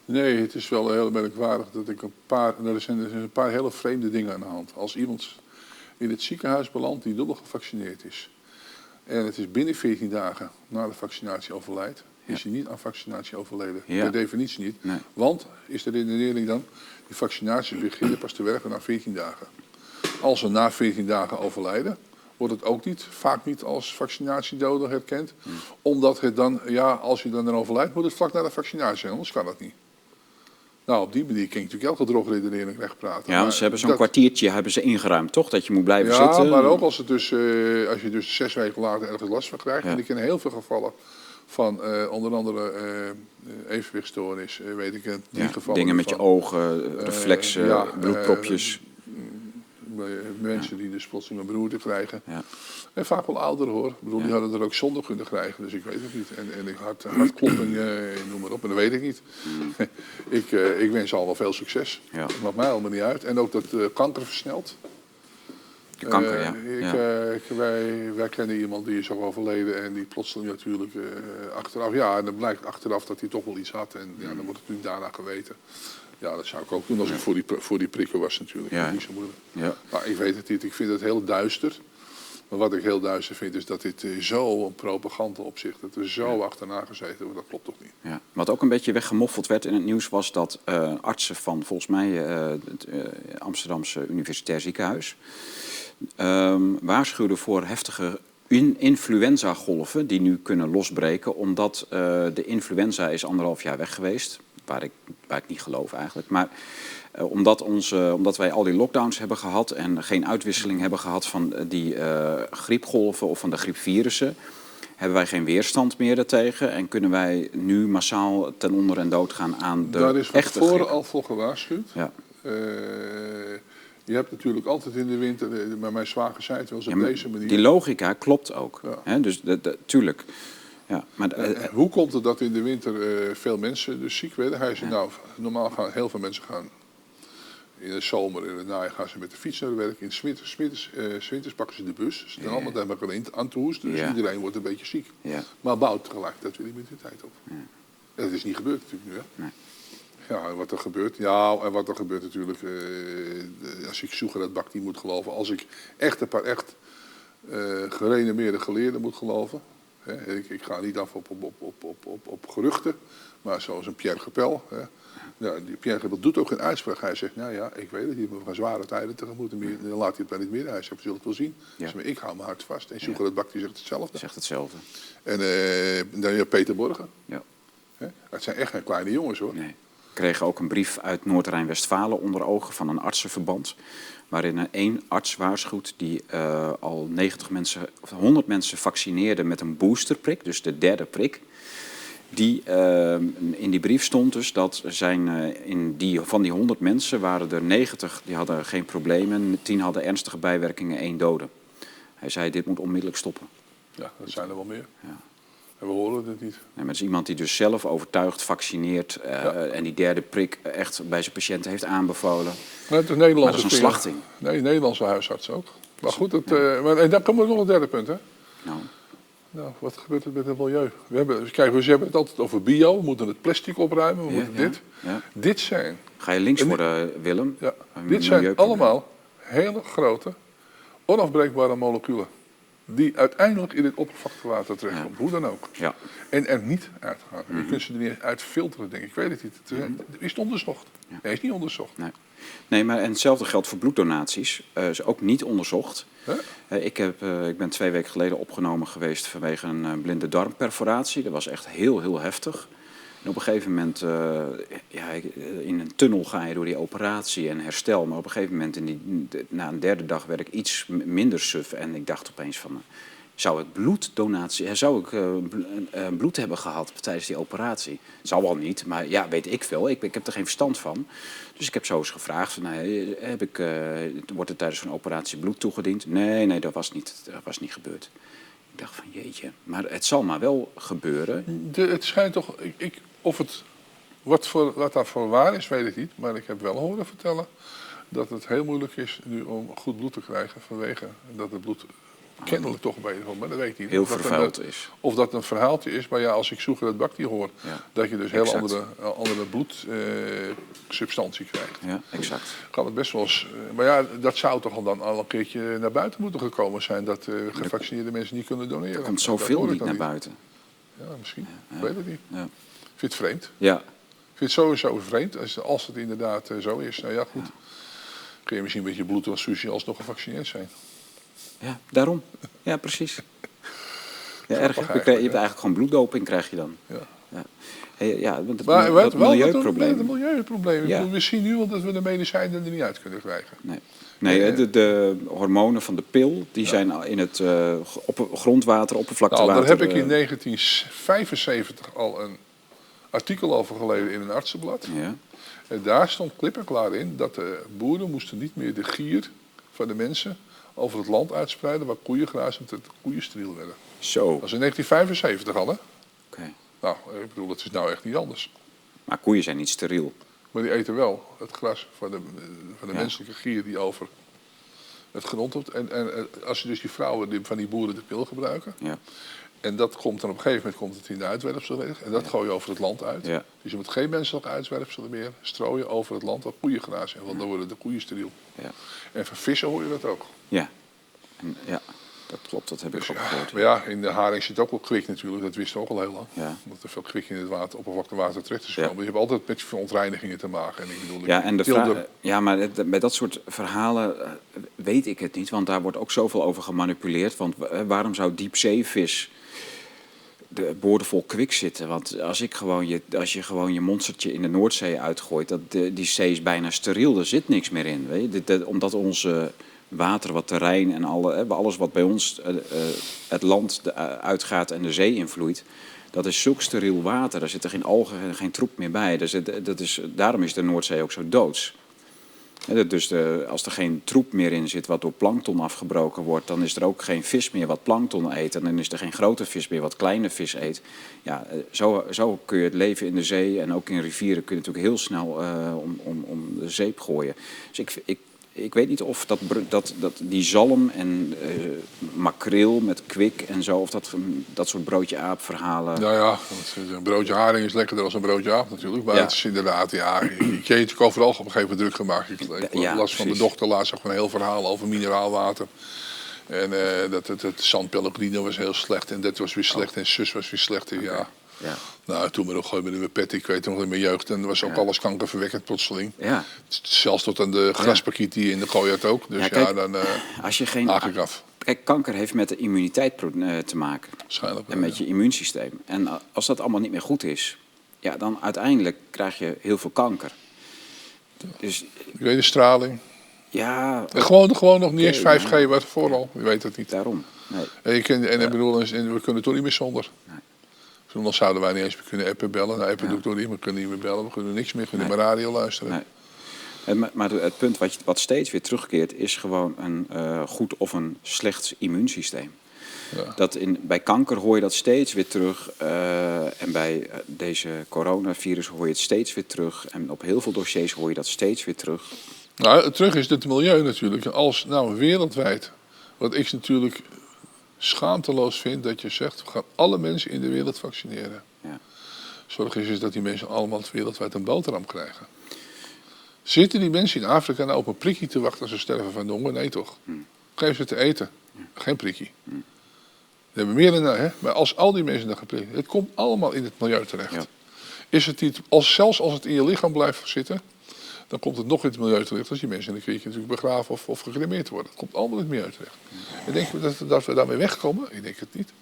S2: Nee, het is wel heel merkwaardig dat ik een paar. Er zijn, er zijn een paar hele vreemde dingen aan de hand. Als iemand in het ziekenhuis belandt die dubbel gevaccineerd is. En het is binnen 14 dagen na de vaccinatie overlijdt. Is hij niet aan vaccinatie overleden? Ja. Per definitie niet. Nee. Want, is de redenering dan, die vaccinaties beginnen pas te werken na 14 dagen. Als ze na 14 dagen overlijden, wordt het ook niet, vaak niet als vaccinatiedoden herkend. Hmm. Omdat het dan, ja, als je dan overlijdt, moet het vlak na de vaccinatie zijn, anders kan dat niet. Nou, op die manier kun je natuurlijk elke drogredenering recht praten.
S1: Ja, maar ze hebben zo'n kwartiertje hebben ze ingeruimd, toch? Dat je moet blijven
S2: ja,
S1: zitten.
S2: Ja, maar ook als, het dus, uh, als je dus zes weken later ergens last van krijgt. Ja. En ik ken heel veel gevallen van uh, onder andere uh, evenwichtstoornis, weet ik het.
S1: Ja, dingen met van, je ogen, reflexen, bloedpropjes
S2: mensen die dus plotseling een beroerte krijgen. Ja. En vaak wel ouderen hoor. Ik bedoel, die hadden er ook zonder kunnen krijgen, dus ik weet het niet. En, en ik hart, hartklopping, uh, noem maar op, en dat weet ik niet. Mm. ik, uh, ik wens ze allemaal veel succes. Ja. Dat maakt mij allemaal niet uit. En ook dat uh, kanker versnelt.
S1: De kanker, ja.
S2: Ik, ja. Wij, wij kennen iemand die is ook overleden en die plotseling natuurlijk achteraf... Ja, en dan blijkt achteraf dat hij toch wel iets had en ja, dan wordt het natuurlijk daarna geweten. Ja, dat zou ik ook doen als ik voor die, voor die prikken was natuurlijk. Ja. Niet zo moeilijk. Ja. Maar ik weet het niet. Ik vind het heel duister. Maar wat ik heel duister vind is dat dit zo een propaganda op zich, dat er zo ja. achterna gezeten wordt, dat klopt toch niet.
S1: Ja. Wat ook een beetje weggemoffeld werd in het nieuws was dat uh, artsen van volgens mij uh, het uh, Amsterdamse Universitair Ziekenhuis um, waarschuwden voor heftige in influenza-golven die nu kunnen losbreken, omdat de influenza is anderhalf jaar weg geweest waar ik, waar ik niet geloof eigenlijk. Maar uh, omdat, onze, omdat wij al die lockdowns hebben gehad en geen uitwisseling hebben gehad van die uh, griepgolven of van de griepvirussen, hebben wij geen weerstand meer daartegen en kunnen wij nu massaal ten onder en dood gaan aan de
S2: Daar is van
S1: echte
S2: tevoren
S1: griep.
S2: al voor gewaarschuwd.
S1: Ja.
S2: Je hebt natuurlijk altijd in de winter, maar mijn zwager zei het wel eens op deze manier.
S1: Die logica klopt ook. Ja. Dus de, de, tuurlijk. Ja, maar
S2: uh, hoe komt het dat in de winter uh, veel mensen dus ziek werden? Hij zei, ja. nou, normaal gaan heel veel mensen gaan in de zomer, in het najaar gaan ze met de fiets naar het werk. In de winters, winters, uh, winters pakken ze de bus. Ze zijn ja. allemaal daar maar aan hoesten, dus iedereen wordt een beetje ziek. Maar bouwt tegelijkertijd weer immuniteit op. En dat is niet gebeurd natuurlijk nu, hè? Nee. Ja, wat er gebeurt. Ja, en wat er gebeurt natuurlijk, als ik zoeken dat bak niet moet geloven. Als ik echt een paar echt gerenommeerde geleerden moet geloven, He, ik, ik, ga niet af op, op, op, op, op, op geruchten, maar zoals een Pierre Gepel. Ja, die Pierre Gepel doet ook een uitspraak. Hij zegt, nou ja, ik weet het niet, we gaan zware tijden tegemoet. En dan laat hij het bij niet meer. Hij zegt, we zullen het wel zien. Ja. Zeg, ik hou mijn hart vast. En Zoeker het Bak die zegt hetzelfde.
S1: Zegt hetzelfde.
S2: En uh, dan ja, Peter Borgen. Ja. He. Het zijn echt geen kleine jongens hoor.
S1: Nee. Kregen ook een brief uit Noord-Rijn-Westfalen onder ogen van een artsenverband waarin één arts waarschuwt die uh, al 90 mensen, of 100 mensen vaccineerde met een boosterprik, dus de derde prik. Die, uh, in die brief stond dus dat zijn, uh, in die, van die 100 mensen waren er 90 die hadden geen problemen, 10 hadden ernstige bijwerkingen, één dode. Hij zei dit moet onmiddellijk stoppen.
S2: Ja, dat zijn er wel meer. Ja. En we horen het niet.
S1: Nee, maar het is iemand die dus zelf overtuigd vaccineert eh,
S2: Ja.
S1: en die derde prik echt bij zijn patiënten heeft aanbevolen.
S2: Maar het is Nederlandse
S1: Maar dat is een slachting.
S2: Nee, Nederlandse huisarts ook. Maar goed, het, eh, maar, en dan komt er nog een derde punt. Hè?
S1: Nou,
S2: Nou, wat gebeurt er met het milieu? We hebben, kijk, we hebben het altijd over bio. We moeten het plastic opruimen. We
S1: Ja,
S2: moeten dit. Dit zijn,
S1: ga je links
S2: En-
S1: worden, Willem?
S2: ja, dit zijn allemaal hele grote, onafbreekbare moleculen. Die uiteindelijk in het oppervlaktewater terechtkomen. Hoe dan ook.
S1: Ja.
S2: En er niet uitgaan.
S1: Mhm.
S2: Je kunt ze er niet uit filteren, denk ik. Ik weet het niet. Het is, is het onderzocht?
S1: Ja.
S2: Nee, is niet onderzocht.
S1: Nee. nee, maar en hetzelfde geldt voor bloeddonaties. Eh is ook niet onderzocht. Eh, ik, heb, eh, ik ben twee weken geleden opgenomen geweest vanwege een eh, blinde darmperforatie. Dat was echt heel, heel heftig. En op een gegeven moment, eh, ja, eh, in een tunnel ga je door die operatie en herstel. Maar op een gegeven moment, in die, na een derde dag, werd ik iets minder suf. En ik dacht opeens van, eh, zou ik bloeddonatie, zou ik bl- bloed hebben gehad tijdens die operatie? Zal wel niet, maar ja, weet ik veel. Ik, ik heb er geen verstand van. Dus ik heb zo eens gevraagd, van, heb ik, wordt er tijdens zo'n operatie bloed toegediend? Nee, nee, dat was niet, dat was niet gebeurd. Ik dacht van jeetje, maar het zal maar wel gebeuren.
S2: De, het schijnt toch, ik, ik, of het, wat, voor, wat daarvoor waar is, weet ik niet. Maar ik heb wel horen vertellen dat het heel moeilijk is nu om goed bloed te krijgen. Vanwege dat het bloed kennelijk toch bij maar dat weet ik niet.
S1: Heel
S2: dat
S1: vervuild is.
S2: Of dat een verhaaltje is, maar ja, als ik zoek dat bakje hoor,
S1: Ja,
S2: dat je dus heel
S1: exact.
S2: andere, andere bloedsubstantie krijgt.
S1: Ja, exact.
S2: Kan het best wel eens, eh, maar ja, dat zou toch al dan al een keertje naar buiten moeten gekomen zijn dat eh, gevaccineerde mensen niet kunnen doneren.
S1: Er komt zoveel niet naar buiten.
S2: Ja, misschien. Ik weet het niet.
S1: Ja.
S2: Vind het vreemd.
S1: ja,
S2: Ik vind het sowieso vreemd als, als het inderdaad eh, zo is. Nou ja, goed. Kun je misschien met je bloed als sushi alsnog gevaccineerd zijn.
S1: ja, daarom. Ja, precies. Ja, erg. Je, je hebt
S2: ja.
S1: eigenlijk gewoon bloeddoping krijg je dan.
S2: Ja.
S1: Ja, Hey, ja want het,
S2: Maar
S1: dat
S2: wat, wel het
S1: milieuprobleem.
S2: milieuprobleem.
S1: Ja.
S2: We zien nu al dat we de medicijnen er niet uit kunnen krijgen.
S1: Nee, nee
S2: Eh,
S1: de, de hormonen van de pil die zijn al in het eh, op, grondwater, oppervlaktewater.
S2: Nou, daar heb ik in 1975 al een artikel over gelezen in een artsenblad.
S1: ja,
S2: En daar stond klip en klaar in dat de boeren moesten niet meer de gier van de mensen over het land uitspreiden waar koeien grazen, omdat de koeien steriel werden.
S1: zo.
S2: Dat is in 1975 al, hè?
S1: Oké.
S2: Nou, ik bedoel, dat is nou echt niet anders.
S1: Maar koeien zijn niet steriel.
S2: Maar die eten wel het gras van de, van de
S1: Ja.
S2: menselijke gier die over het grond loopt. En, en als je dus die vrouwen van die boeren de pil gebruiken.
S1: Ja,
S2: En dat komt dan op een gegeven moment komt het in de uitwerpsel weg. En dat gooi je over het land uit.
S1: Ja.
S2: Dus je moet geen menselijke uitwerpselen meer strooien over het land waar koeien grazen. Want dan worden de koeien steriel.
S1: ja,
S2: En van vissen hoor je dat ook.
S1: ja. En, ja dat klopt, dat heb ik
S2: Dus
S1: ook
S2: ja,
S1: gehoord.
S2: maar ja, in de haring zit ook wel kwik natuurlijk. Dat wisten we ook al heel lang.
S1: Ja.
S2: Dat er veel kwik in het water, oppervlaktewater terecht is gekomen. Je hebt altijd met verontreinigingen te maken. En ik bedoel,
S1: Ja, en de
S2: tilde-
S1: ja, maar bij dat soort verhalen eh, weet ik het niet, want daar wordt ook zoveel over gemanipuleerd. Want eh, waarom zou diepzeevis de boordevol kwik zitten? Want als, ik gewoon je, als je gewoon je monstertje in de Noordzee uitgooit, dat, die zee is bijna steriel, er zit niks meer in. Weet je? Omdat onze water, wat terrein en alle, alles wat bij ons eh, eh, het land eh, uitgaat en de zee invloeit, dat is zulk steriel water. Daar zitten geen algen en geen troep meer bij. Dus dat is, daarom is de Noordzee ook zo doods. Dus de, als er geen troep meer in zit wat door plankton afgebroken wordt, dan is er ook geen vis meer wat plankton eet. En dan is er geen grote vis meer wat kleine vis eet. Ja, eh, zo, zo kun je het leven in de zee en ook in rivieren kun je natuurlijk heel snel eh, om, om, om de zeep gooien. Dus ik, ik, ik weet niet of dat, dat, dat die zalm en eh, makreel met kwik en zo, of dat, dat soort broodje aap verhalen.
S2: Nou ja, want een broodje haring is lekkerder dan een broodje aap natuurlijk. Maar
S1: Ja.
S2: het is inderdaad, ja, je natuurlijk overal op een gegeven moment druk gemaakt. Ik, ik
S1: Ja,
S2: las van de
S1: precies.
S2: dochter laatst ook een heel verhaal over mineraalwater. En eh, dat het, het was heel slecht en dat was weer slecht en zus was weer slecht. En Ja.
S1: Ja.
S2: Nou, toen me nog gooi met een pet, ik weet nog in mijn jeugd, en was ook
S1: Ja.
S2: alles kankerverwekkend plotseling.
S1: Ja.
S2: Zelfs tot aan de graspakiet die in de gooi had ook. Dus
S1: Ja, kijk,
S2: dan eh
S1: Als je geen,
S2: haak ik af.
S1: Kijk, kanker heeft met de immuniteit eh, te maken.
S2: Waarschijnlijk
S1: En met je immuunsysteem. En als dat allemaal niet meer goed is, ja, dan uiteindelijk krijg je heel veel kanker. Dus
S2: Ik weet de straling.
S1: ja,
S2: En gewoon, gewoon nog niet eens
S1: Oké,
S2: 5G, wat vooral. Je weet het niet.
S1: daarom. Nee.
S2: En, je kunt- en, ik bedoel, we kunnen toch niet meer zonder.
S1: Nee.
S2: Zonder zouden wij niet eens meer kunnen appen, bellen. Nou, appen
S1: Ja.
S2: doe ik toch niet, we kunnen niet meer bellen. We kunnen niks meer, we kunnen
S1: Nee.
S2: maar radio luisteren.
S1: Nee. En ma- Maar het punt wat, je- wat steeds weer terugkeert, is gewoon een eh, goed of een slecht immuunsysteem.
S2: Ja.
S1: Dat in, bij kanker hoor je dat steeds weer terug. eh, en bij eh, deze coronavirus hoor je het steeds weer terug. En op heel veel dossiers hoor je dat steeds weer terug.
S2: Nou, terug is het milieu natuurlijk. Als nou wereldwijd, wat ik natuurlijk schaamteloos vind, dat je zegt, we gaan alle mensen in de wereld vaccineren.
S1: Ja.
S2: Zorg is, is dat die mensen allemaal wereldwijd een boterham krijgen. Zitten die mensen in Afrika nou op een prikje te wachten als ze sterven van de honger? Nee toch? Geef ze te eten. Geen prikje. We hebben meer dan hè? Maar als al die mensen dan geprikt, het komt allemaal in het milieu terecht.
S1: Ja.
S2: Is het niet, als, zelfs als het in je lichaam blijft zitten, dan komt het nog in het milieu terecht als die mensen in de kriek natuurlijk begraven of, of gecremeerd worden. Het komt allemaal in het milieu terecht. En denk je dat, dat we daarmee wegkomen? Ik denk het niet.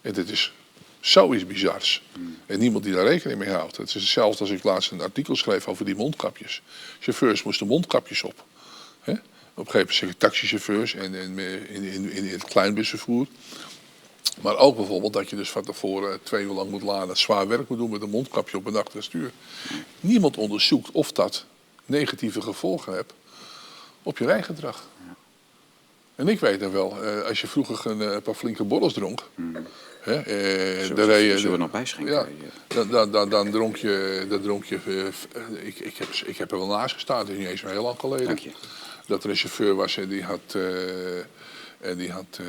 S2: En dit is zoiets bizars. En niemand die daar rekening mee houdt. Het is hetzelfde als ik laatst een artikel schreef over die mondkapjes. Chauffeurs moesten mondkapjes op. Hè? Op een gegeven moment zeg ik taxichauffeurs en, en in, in, in het kleinbusvervoer. Maar ook bijvoorbeeld dat je dus van tevoren twee uur lang moet laden, zwaar werk moet doen met een mondkapje op een stuur. Niemand onderzoekt of dat negatieve gevolgen heeft op je rijgedrag. En ik weet er wel, eh, als je vroeger een eh, paar flinke borrels dronk. Hè, eh,
S1: Zullen
S2: dan
S1: we-
S2: reed je-
S1: zullen we nog bijschenken?
S2: Ja, dan, dan, dan, dan dronk je. Dan dronk je ik, ik, heb, ik heb er wel naast gestaan, het is niet eens heel lang geleden.
S1: Dank je.
S2: Dat er een chauffeur was en die had. en die had.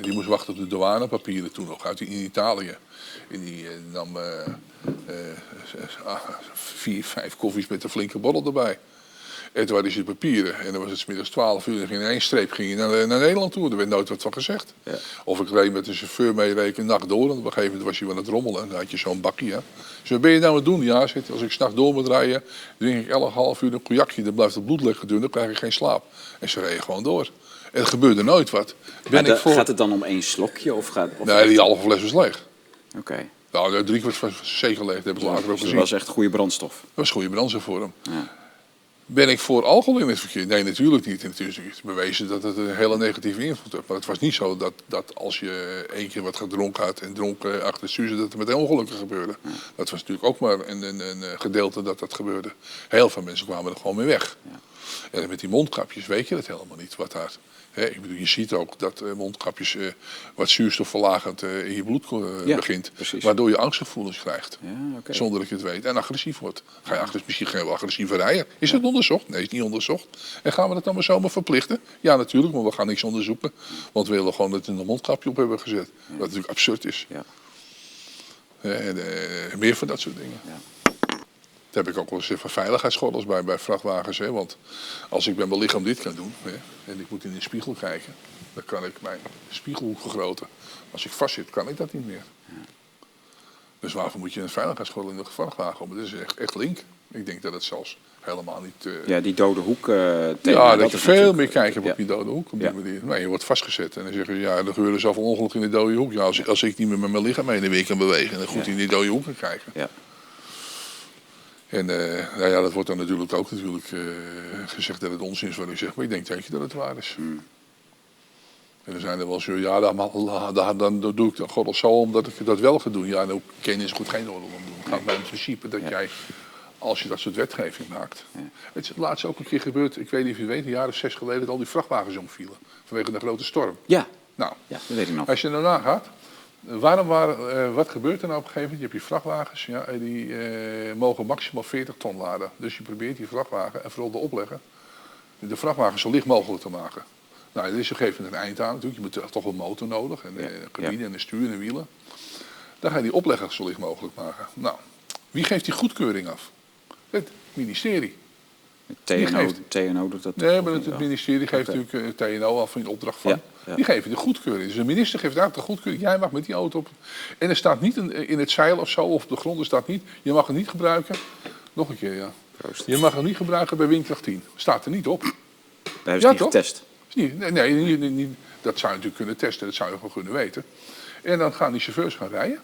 S2: die moest wachten op de douanepapieren toen nog, uit in Italië. En die eh, nam eh, eh, ah, vier, vijf koffies met een flinke borrel erbij. En toen hadden ze de papieren. En dan was het middags 12 uur. En ging in één streep ging je naar, naar Nederland toe. Er werd nooit wat van gezegd.
S1: Ja.
S2: Of ik reed met een chauffeur mee, reed een nacht door. En op een gegeven moment was hij aan het rommelen. En dan had je zo'n bakje. Hè. Dus wat ben je nou aan het doen? Ja, zit, als ik s'nachts door moet rijden, drink ik elk half uur een cognacje. Dan blijft het bloed lekker dun, dan krijg ik geen slaap. En ze reden gewoon door. En er gebeurde nooit wat. Ben
S1: Maar
S2: ik voor...
S1: Gaat het dan om één slokje? Of gaat, of
S2: Nee, die halve fles was leeg.
S1: Oké.
S2: Nou, de drie kwart zeker leeg. Dat hebben ze later ook
S1: Dus dat
S2: gezien.
S1: was echt goede brandstof.
S2: Dat was goede brandstof voor hem.
S1: Ja.
S2: Ben ik voor alcohol in het verkeer? Nee, natuurlijk niet. En natuurlijk is het bewezen dat het een hele negatieve invloed heeft. Maar het was niet zo dat, dat als je één keer wat gedronken had en dronken achter het zat, dat er meteen ongelukken gebeurden. Dat was natuurlijk ook maar een, een, een eh, gedeelte dat dat gebeurde. Heel veel mensen kwamen er gewoon mee weg. En met die mondkapjes weet je het helemaal niet wat daar. Ik bedoel, je ziet ook dat eh, mondkapjes eh, wat zuurstofverlagend eh, in je bloed
S1: Ja,
S2: begint.
S1: precies.
S2: Waardoor je angstgevoelens krijgt.
S1: Ja.
S2: Zonder dat je het weet. En agressief wordt. Ga je achter, misschien geen wel agressief rijden. Is het onderzocht? Nee, is niet onderzocht. En gaan we dat dan maar zomaar verplichten? Ja, natuurlijk, maar we gaan niks onderzoeken. Want we willen gewoon dat we een mondkapje op hebben gezet. Wat natuurlijk absurd is. En, meer van dat soort dingen. Daar heb ik ook wel eens even veiligheidsgordels bij, bij vrachtwagens. Hè? Want als ik met mijn lichaam dit kan doen hè, en ik moet in de spiegel kijken, dan kan ik mijn spiegelhoek vergroten. Als ik vastzit, kan ik dat niet meer. Dus waarvoor moet je een veiligheidsgordel in de vrachtwagen hebben? Dat is echt, echt link. Ik denk dat het zelfs helemaal niet... eh,
S1: Ja, die dode hoek. eh
S2: ja,
S1: thema,
S2: dat, je veel
S1: natuurlijk-
S2: meer kijkt hebt
S1: ja.
S2: op die dode hoek op die
S1: Ja.
S2: manier. Nee, je wordt vastgezet en dan zeggen ze, ja, er gebeuren zoveel ongelukken in de dode hoek. Ja, als, als ik niet meer met mijn lichaam heen en weer kan bewegen en goed
S1: Ja.
S2: in die dode hoek kan kijken.
S1: Ja.
S2: En eh, nou ja, dat wordt dan natuurlijk ook natuurlijk eh, gezegd dat het onzin is wat ik zeg, maar ik denk dat je dat het waar is.
S1: Hmm.
S2: En dan zijn er wel zo, ja, dan, dan, dan, doe ik dat god zo omdat ik dat wel ga doen. Ja, dan ken je goed geen oorlog om doen. Het gaat bij het principe dat
S1: Ja.
S2: jij, als je dat soort wetgeving maakt.
S1: Ja.
S2: Het is laatst ook een keer gebeurd, ik weet niet of je weet, een jaar of zes geleden, dat al die vrachtwagens omvielen. Vanwege de grote storm.
S1: Ja,
S2: Nou,
S1: ja, dat weet ik nog.
S2: als je daarna gaat, waarom waren, eh, wat gebeurt er nou op een gegeven moment? Je hebt je vrachtwagens, ja, die eh, mogen maximaal 40 ton laden. Dus je probeert die vrachtwagen en vooral de opleggen, de vrachtwagen zo licht mogelijk te maken. Nou, er is op een gegeven moment een eind aan natuurlijk. Je moet toch- een motor nodig, en
S1: Ja,
S2: eh, een cabine en een stuur en wielen. Dan ga je die oplegger zo licht mogelijk maken. Nou, wie geeft die goedkeuring af? Het ministerie.
S1: TNO,
S2: geeft-
S1: TNO doet dat.
S2: Nee, maar het, ministerie geeft natuurlijk eh, TNO af van opdracht van.
S1: Ja, ja.
S2: Die geven de goedkeuring. Dus de minister geeft daar de goedkeuring. Jij mag met die auto op. En er staat niet in, in het zeil of zo, of op de grond, er staat niet. Je mag het niet gebruiken. Nog een keer, ja.
S1: Proost.
S2: Je mag het niet gebruiken bij windkracht 10. Staat er niet op.
S1: Daar hebben
S2: Ja,
S1: ze niet
S2: toch?
S1: getest.
S2: Niet, nee, nee dat zou je natuurlijk kunnen testen. Dat zou je gewoon kunnen weten. En dan gaan die chauffeurs gaan rijden.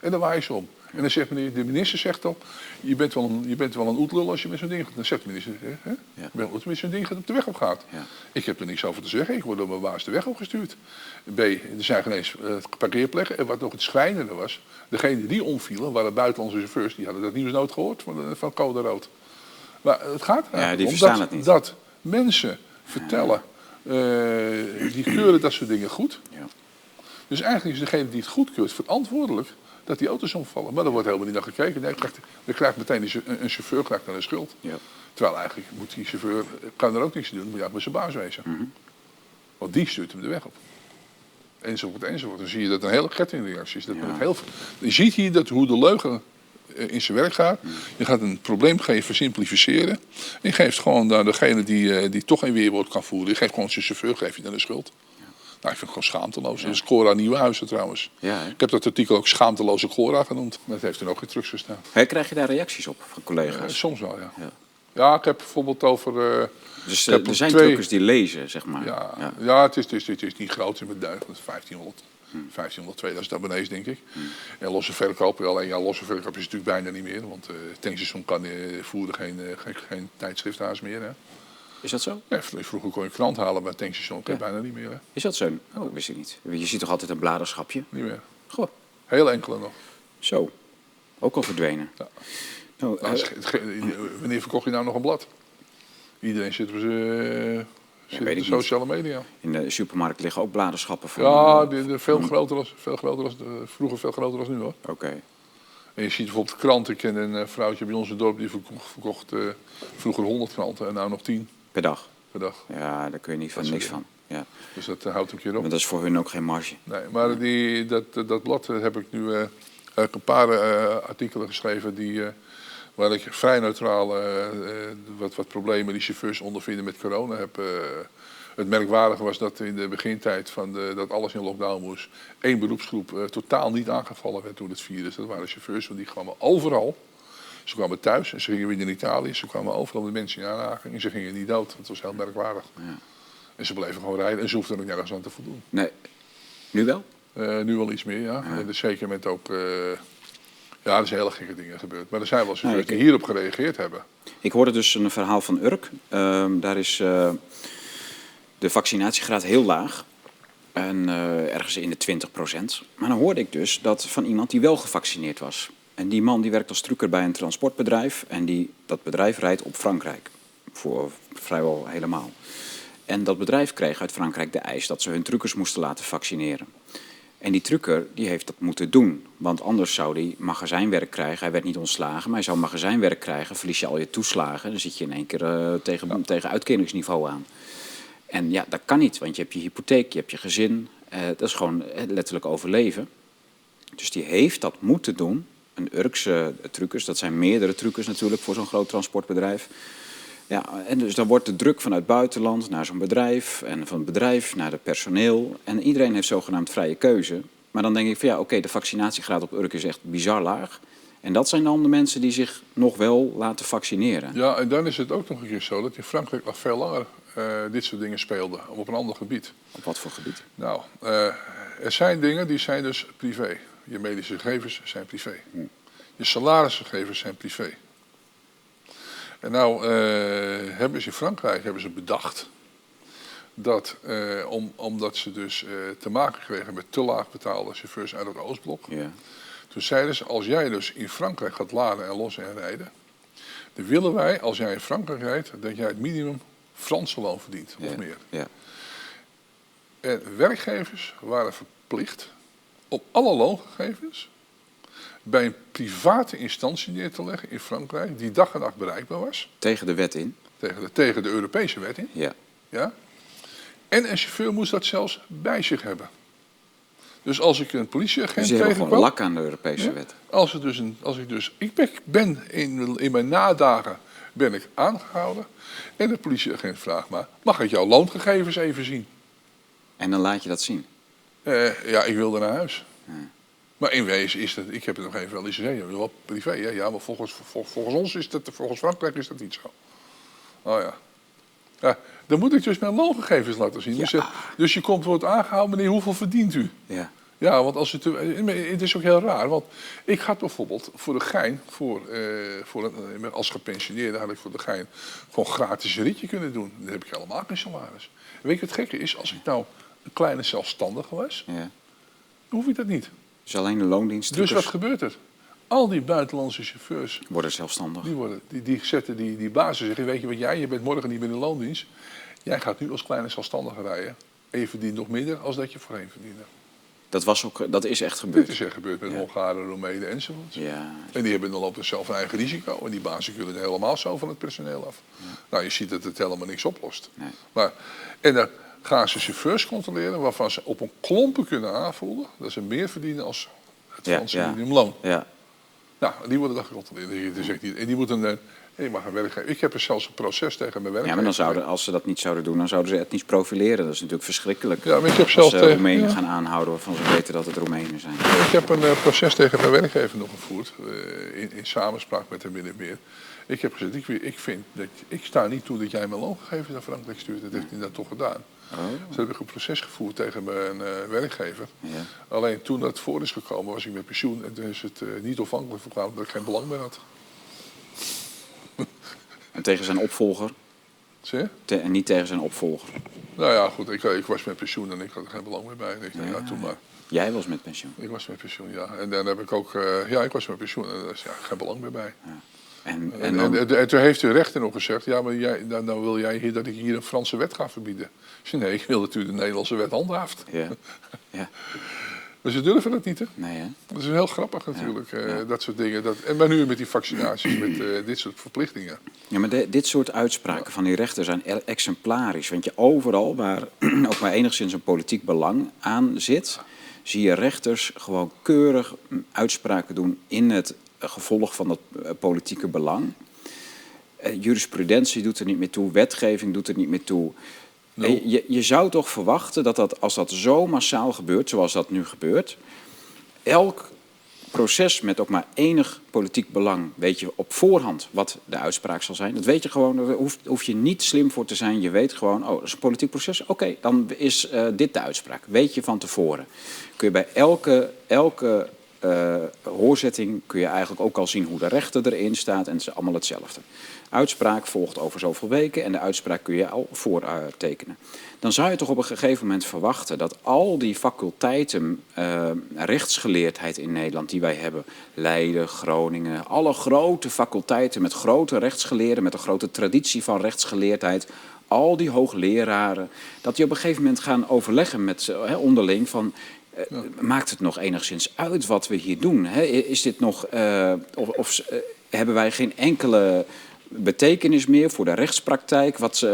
S2: En dan waaien ze om. En dan zegt meneer, de minister zegt al, je bent wel een, je bent wel een oetlul als je met zo'n ding gaat. Dan zegt de minister, hè?
S1: Ja.
S2: Je bent wel met zo'n ding gaat op de weg op gaat.
S1: Ja.
S2: Ik heb er niks over te zeggen. Ik word door mijn baas de weg opgestuurd. B, er zijn geen eens eh, parkeerplekken. En wat nog het schrijnende was, degene die omvielen waren buitenlandse chauffeurs. Die hadden dat nieuws nooit gehoord van, de- van Code Rood. Maar het gaat
S1: Ja,
S2: eigenlijk
S1: die
S2: om
S1: verstaan
S2: dat,
S1: het niet.
S2: dat mensen vertellen, eh, die keuren dat soort dingen goed.
S1: Ja.
S2: Dus eigenlijk is degene die het goedkeurt verantwoordelijk dat die auto's omvallen. Maar daar wordt helemaal niet naar gekeken. Nee, krijgt, dan krijgt meteen een, een chauffeur krijgt dan een schuld.
S1: Ja.
S2: Terwijl eigenlijk moet die chauffeur, kan er ook niks aan doen, moet eigenlijk met zijn baas wezen.
S1: Mhm.
S2: Want die stuurt hem de weg op. Enzovoort, enzovoort. Dan zie je dat een hele kettingreactie is. Dat
S1: Ja.
S2: heel, je ziet hier dat hoe de leugen eh, in zijn werk gaat.
S1: Mhm.
S2: Je gaat een probleem geven, simplificeren. En je geeft gewoon aan degene die, eh, die toch geen weerwoord kan voeren. Je geeft gewoon zijn chauffeur geef je dan de schuld. Nou, ik vind het gewoon schaamteloos. Dat is Cora Nieuwenhuizen trouwens.
S1: Ja?
S2: Ik heb dat artikel ook schaamteloze Cora genoemd. Maar dat heeft toen ook in trucks gestaan.
S1: Krijg je daar reacties op van
S2: Eh,
S1: collega's?
S2: soms wel, ja.
S1: Ja.
S2: Ja, ik heb bijvoorbeeld over... eh,
S1: dus eh, er zijn
S2: twee-
S1: truckers die lezen, zeg maar.
S2: Ja,
S1: Ja.
S2: ja. het, is, het, is, het is niet groot, duigen, dat is 1500. 1500, 2000 abonnees, denk ik. En losse verkoop, alleen ja, losse verkoop is natuurlijk bijna niet meer. Want eh het tankstation kan eh, voeren geen, eh, geen, geen tijdschrifthaas meer. Hè.
S1: Is dat zo?
S2: Ja, vroeger kon je krant halen bij het tankstation, dat
S1: Ja.
S2: bijna niet meer. Hè.
S1: Is dat zo? Oh, dat wist ik niet. Je ziet toch altijd een bladerschapje?
S2: Niet meer.
S1: Goh,
S2: Heel enkele nog.
S1: zo. Ook al verdwenen.
S2: Ja.
S1: Nou,
S2: Nou,
S1: eh,
S2: wanneer verkocht je nou nog een blad? Iedereen zit op, zijn- de sociale media.
S1: in de supermarkt liggen ook bladerschappen van...
S2: Ja, de, de veel groter als, veel groter als, de- vroeger veel groter als nu hoor.
S1: Oké.
S2: En je ziet bijvoorbeeld kranten. Ik ken een eh, vrouwtje bij ons in het dorp die verkocht, verkocht vroeger 100 kranten en nu nog 10
S1: Per dag.
S2: per dag.
S1: Ja, daar kun je niet van, niks van. Ja.
S2: Dus dat eh, houdt een keer op.
S1: Maar dat is voor hun ook geen marge.
S2: Nee, maar die, dat, dat blad eh, heb ik nu eh, een paar eh, artikelen geschreven die, eh, waar ik vrij neutraal eh, eh, wat, wat problemen die chauffeurs ondervinden met corona heb. eh, het merkwaardige was dat in de begintijd van de, dat alles in lockdown moest, één beroepsgroep eh, totaal niet aangevallen werd door het virus. Dat waren chauffeurs, want die kwamen overal. Ze kwamen thuis en ze gingen weer in Italië. Ze kwamen overal met mensen in aanraking en ze gingen niet dood. Dat was heel merkwaardig.
S1: Ja.
S2: En ze bleven gewoon rijden en ze hoefden er ook nergens aan te voldoen.
S1: Nee. Nu wel?
S2: Eh, nu wel iets meer, ja. En dus zeker met ook... eh, ja, er zijn hele gekke dingen gebeurd. Maar er zijn wel chauffeurs
S1: ik-
S2: die hierop gereageerd hebben.
S1: Ik hoorde dus een verhaal van Urk. Ehm, daar is eh, de vaccinatiegraad heel laag. En ergens in de 20% Maar dan hoorde ik dus dat van iemand die wel gevaccineerd was. En die man die werkt als trucker bij een transportbedrijf. En die, dat bedrijf rijdt op Frankrijk. Voor vrijwel helemaal. En dat bedrijf kreeg uit Frankrijk de eis dat ze hun truckers moesten laten vaccineren. En die trucker die heeft dat moeten doen. Want anders zou hij magazijnwerk krijgen. Hij werd niet ontslagen, maar hij zou magazijnwerk krijgen. Verlies je al je toeslagen. Dan zit je in één keer eh, tegen, tegen uitkeringsniveau aan. En ja, dat kan niet, want je hebt je hypotheek, je hebt je gezin. Eh, dat is gewoon eh, letterlijk overleven. Dus die heeft dat moeten doen. Een Urkse truckers, dat zijn meerdere truckers natuurlijk voor zo'n groot transportbedrijf. Ja, en dus dan wordt de druk vanuit buitenland naar zo'n bedrijf en van het bedrijf naar het personeel. En iedereen heeft zogenaamd vrije keuze. Maar dan denk ik van ja, oké, de vaccinatiegraad op Urk is echt bizar laag. En dat zijn dan de mensen die zich nog wel laten vaccineren.
S2: Ja, en dan is het ook nog een keer zo dat in Frankrijk nog veel langer eh, dit soort dingen speelden. Op een ander gebied.
S1: Op wat voor gebied?
S2: Nou, eh, er zijn dingen die zijn dus privé. Je medische gegevens zijn privé. Je salarisgegevens zijn privé. En nou eh, hebben ze in Frankrijk hebben ze bedacht dat, eh, om, omdat ze dus eh, te maken kregen met te laag betaalde chauffeurs uit het Oostblok.
S1: Ja.
S2: Toen zeiden ze, als jij dus in Frankrijk gaat laden en lossen en rijden, dan willen wij, als jij in Frankrijk rijdt, dat jij het minimum Franse loon verdient, of
S1: ja.
S2: meer.
S1: Ja.
S2: En werkgevers waren verplicht om alle loongegevens bij een private instantie neer te leggen in Frankrijk, die dag en nacht bereikbaar was,
S1: Tegen de wet in.
S2: tegen de, tegen de Europese wet in.
S1: Ja.
S2: Ja? En een chauffeur moest dat zelfs bij zich hebben. Dus als ik een politieagent
S1: Dus hebben gewoon
S2: tegenkwam,
S1: lak aan de Europese
S2: ja,
S1: wet.
S2: als, het dus een, als ik dus, ik ben, in, in mijn nadagen ben ik aangehouden en de politieagent vraagt me, mag ik jouw loongegevens even zien?
S1: En dan laat je dat zien.
S2: Eh, ja, ik wilde naar huis. Maar in wezen is dat, ik heb het nog even wel eens gezegd, ja, wel privé, hè? ja, maar volgens, vol- volgens ons is dat, volgens Frankrijk is dat niet zo. Oh ja. ja dan moet ik dus mijn loongegevens laten zien. Dus, eh, dus je komt, wordt aangehouden, meneer, hoeveel verdient u?
S1: Ja.
S2: Ja, want als het, het is ook heel raar. Want ik had bijvoorbeeld voor de gein, voor, eh, voor een, eh, als gepensioneerde had ik voor de gein gewoon gratis een ritje kunnen doen. Dan heb ik helemaal geen salaris. En weet je wat het gekke is? Als ik nou een kleine zelfstandige was,
S1: ja.
S2: hoef ik dat niet.
S1: Dus alleen de loondienst
S2: Dus wat gebeurt er? Al die buitenlandse chauffeurs,
S1: worden zelfstandig.
S2: die, worden, die, die zetten die, die bazen zeggen, weet je wat jij, je bent morgen niet meer in loondienst. Jij gaat nu als kleine zelfstandige rijden. En je verdient nog minder als dat je voorheen verdiende.
S1: Dat, was ook, dat is echt
S2: Dit
S1: gebeurd.
S2: is er gebeurd met Hongaren, Roemenen enzovoort.
S1: Ja,
S2: En die hebben dan lopen zelf een eigen risico. En die bazen kunnen helemaal zo van het personeel af. Nou, je ziet dat het helemaal niks oplost.
S1: Nee.
S2: Maar, en dan gaan ze chauffeurs controleren waarvan ze op een klompen kunnen aanvoelen dat ze meer verdienen als het
S1: Ja,
S2: Franse
S1: ja.
S2: minimumloon.
S1: ja.
S2: Nou, die worden dan gecontroleerd. Niet- En die moeten een. Je mag een werkgever. Ik heb er zelfs een proces tegen mijn
S1: ja
S2: werkgever.
S1: maar dan zouden, als ze dat niet zouden doen, dan zouden ze etnisch profileren. Dat is natuurlijk verschrikkelijk.
S2: Ja, maar ik heb
S1: als
S2: zelfs
S1: ze
S2: tegen-
S1: Roemenen
S2: ja.
S1: gaan aanhouden waarvan ze weten dat het Roemenen zijn.
S2: Ik heb een eh, proces tegen mijn werkgever nog gevoerd. eh, in, in samenspraak met hem min of meer. Ik heb gezegd, ik, ik, vind dat, ik sta niet toe dat jij mijn loongegevens naar Frankrijk stuurt. Dat heeft hij dat toch gedaan.
S1: Oh.
S2: Heb ik een proces gevoerd tegen mijn eh, werkgever.
S1: Ja.
S2: Alleen toen dat voor is gekomen, was ik met pensioen. En toen is het eh, niet afhankelijk verklaard dat ik geen belang meer had.
S1: En tegen zijn opvolger.
S2: Zie
S1: te- en niet tegen zijn opvolger.
S2: Nou ja, goed, ik, ik was met pensioen en ik had er geen belang meer bij. En ik dacht, ja, toen maar.
S1: Jij was met pensioen.
S2: Ik was met pensioen, ja. En dan heb ik ook, eh, ja, ik was met pensioen en daar is ja, geen belang meer bij.
S1: En, en
S2: En,
S1: dan,
S2: en, en toen heeft de rechter nog gezegd, ja, maar jij, dan, dan wil jij hier dat ik hier een Franse wet ga verbieden. Zei, nee, ik wil dat u de Nederlandse wet handhaaft.
S1: ja. ja,
S2: Maar ze durven dat niet, hè.
S1: nee hè?
S2: Dat is heel grappig natuurlijk, eh,
S1: ja.
S2: dat soort dingen. Dat, en maar nu met die vaccinaties, met eh, dit soort verplichtingen.
S1: Ja, maar de- dit soort uitspraken van die rechter zijn e- exemplarisch. Want je overal waar ook maar enigszins een politiek belang aan zit, zie je rechters gewoon keurig mm, uitspraken doen in het eh, gevolg van dat eh, politieke belang. Eh, jurisprudentie doet er niet meer toe, wetgeving doet er niet meer toe. Je, je zou toch verwachten dat, dat als dat zo massaal gebeurt, zoals dat nu gebeurt, elk proces met ook maar enig politiek belang, weet je op voorhand wat de uitspraak zal zijn. Dat weet je gewoon, daar hoef, hoef je niet slim voor te zijn. Je weet gewoon, oh, dat is een politiek proces. Oké, dan is eh, dit de uitspraak. Weet je van tevoren. Kun je bij elke, elke eh, hoorzetting kun je eigenlijk ook al zien hoe de rechter erin staat. En het is allemaal hetzelfde. Uitspraak volgt over zoveel weken en de uitspraak kun je al voortekenen. Dan zou je toch op een gegeven moment verwachten dat al die faculteiten eh, rechtsgeleerdheid in Nederland die wij hebben, Leiden, Groningen, alle grote faculteiten met grote rechtsgeleerden, met een grote traditie van rechtsgeleerdheid, al die hoogleraren, dat die op een gegeven moment gaan overleggen met onderling van. Eh, Maakt het nog enigszins uit wat we hier doen? Hè? Is dit nog, eh, of, of eh, hebben wij geen enkele betekenis meer voor de rechtspraktijk? Wat,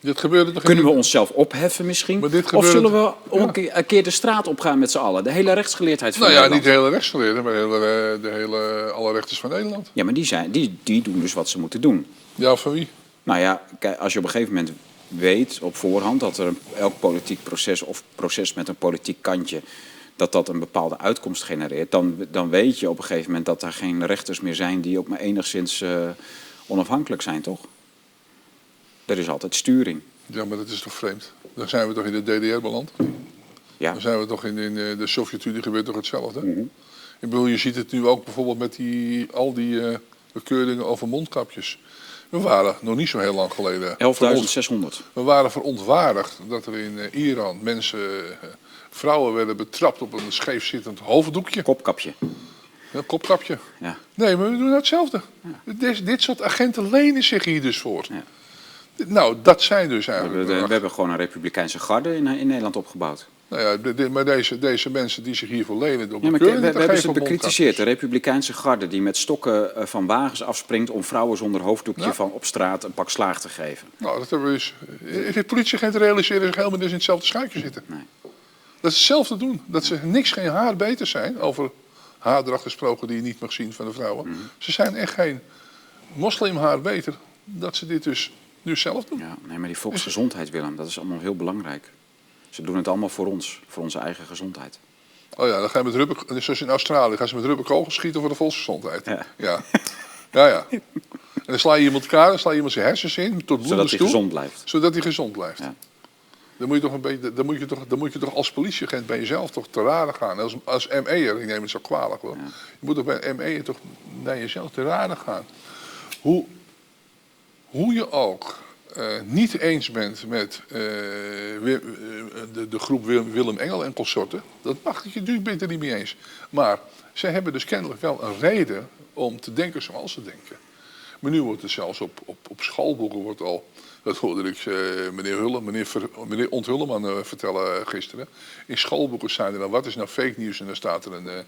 S2: Dit gebeurde toch
S1: kunnen we onszelf opheffen misschien? Of zullen we
S2: Ja.
S1: een keer- de straat opgaan met z'n allen? De hele rechtsgeleerdheid van
S2: Nou ja, niet de hele rechtsgeleerden, maar de hele, de hele, alle rechters van Nederland.
S1: Ja, maar die, zijn, die, die doen dus wat ze moeten doen.
S2: Ja, van wie?
S1: Nou ja, als je op een gegeven moment weet op voorhand dat er een, elk politiek proces of proces met een politiek kantje dat dat een bepaalde uitkomst genereert, dan, dan weet je op een gegeven moment dat er geen rechters meer zijn die ook maar enigszins eh, onafhankelijk zijn, toch? Er is altijd sturing.
S2: Ja, maar dat is toch vreemd? Dan zijn we toch in de DDR beland?
S1: Ja,
S2: Dan zijn we toch in, in eh, de Sovjet-Unie gebeurt toch hetzelfde?
S1: Mhm.
S2: Ik bedoel, je ziet het nu ook bijvoorbeeld met die, al die eh, bekeuringen over mondkapjes. We waren nog niet zo heel lang geleden. veront-
S1: 11.600.
S2: We waren verontwaardigd dat er in eh, Iran mensen, eh, vrouwen werden betrapt op een scheef zittend hoofddoekje.
S1: Kopkapje.
S2: Een kopkapje.
S1: Ja.
S2: Nee, maar we doen hetzelfde. Dit, dit soort agenten lenen zich hier dus voor.
S1: Ja.
S2: Nou, dat zijn dus
S1: We,
S2: eigenlijk.
S1: hebben-
S2: de-
S1: we hebben gewoon een republikeinse garde in, in Nederland opgebouwd.
S2: Nou ja, de- de- maar deze, deze mensen die zich hiervoor lenen door
S1: Ja, maar we,
S2: bekeuring
S1: we hebben ze bekritiseerd. De republikeinse garde die met stokken eh, van wagens afspringt om vrouwen zonder hoofddoekje
S2: Ja.
S1: van op straat een pak slaag te geven.
S2: Nou, dat hebben we dus. eh, De politieagenten realiseren zich helemaal dus in hetzelfde schuitje zitten.
S1: Nee.
S2: Dat is hetzelfde doen. Dat ze niks geen haar beter zijn. Over haardracht gesproken die je niet mag zien van de vrouwen.
S1: Mhm.
S2: Ze zijn echt geen moslimhaar beter. Dat ze dit dus nu zelf doen.
S1: Ja, nee, maar die volksgezondheid, Willem, dat is allemaal heel belangrijk. Ze doen het allemaal voor ons, voor onze eigen gezondheid.
S2: Oh ja, dan ga je met rubber, zoals in Australië, gaan ze met rubberkogels schieten voor de volksgezondheid.
S1: Ja.
S2: Ja. ja, ja. En dan sla je iemand elkaar, dan sla je iemand zijn hersens in, tot
S1: Zodat hij
S2: toe.
S1: gezond blijft.
S2: Zodat hij gezond blijft.
S1: Ja.
S2: Dan moet je toch een beetje, dan moet je toch, dan moet je toch als politieagent bij jezelf toch te raden gaan. Als, als ME'er, ik neem het zo kwalijk hoor. Je moet toch bij ME'er toch naar jezelf te raden gaan. Hoe, hoe je ook niet eens bent met eh, eh, de, de groep Willem, Engel en consorten. Dat mag je natuurlijk beter niet mee eens. Maar zij hebben dus kennelijk wel een reden om te denken zoals ze denken. Maar nu wordt er zelfs op, op, op schoolboeken wordt al, dat hoorde ik eh, meneer, Hulle, meneer, Ver, meneer Onthulleman vertellen gisteren. In schoolboeken zijn er dan, wat is nou fake nieuws? En dan staat er een,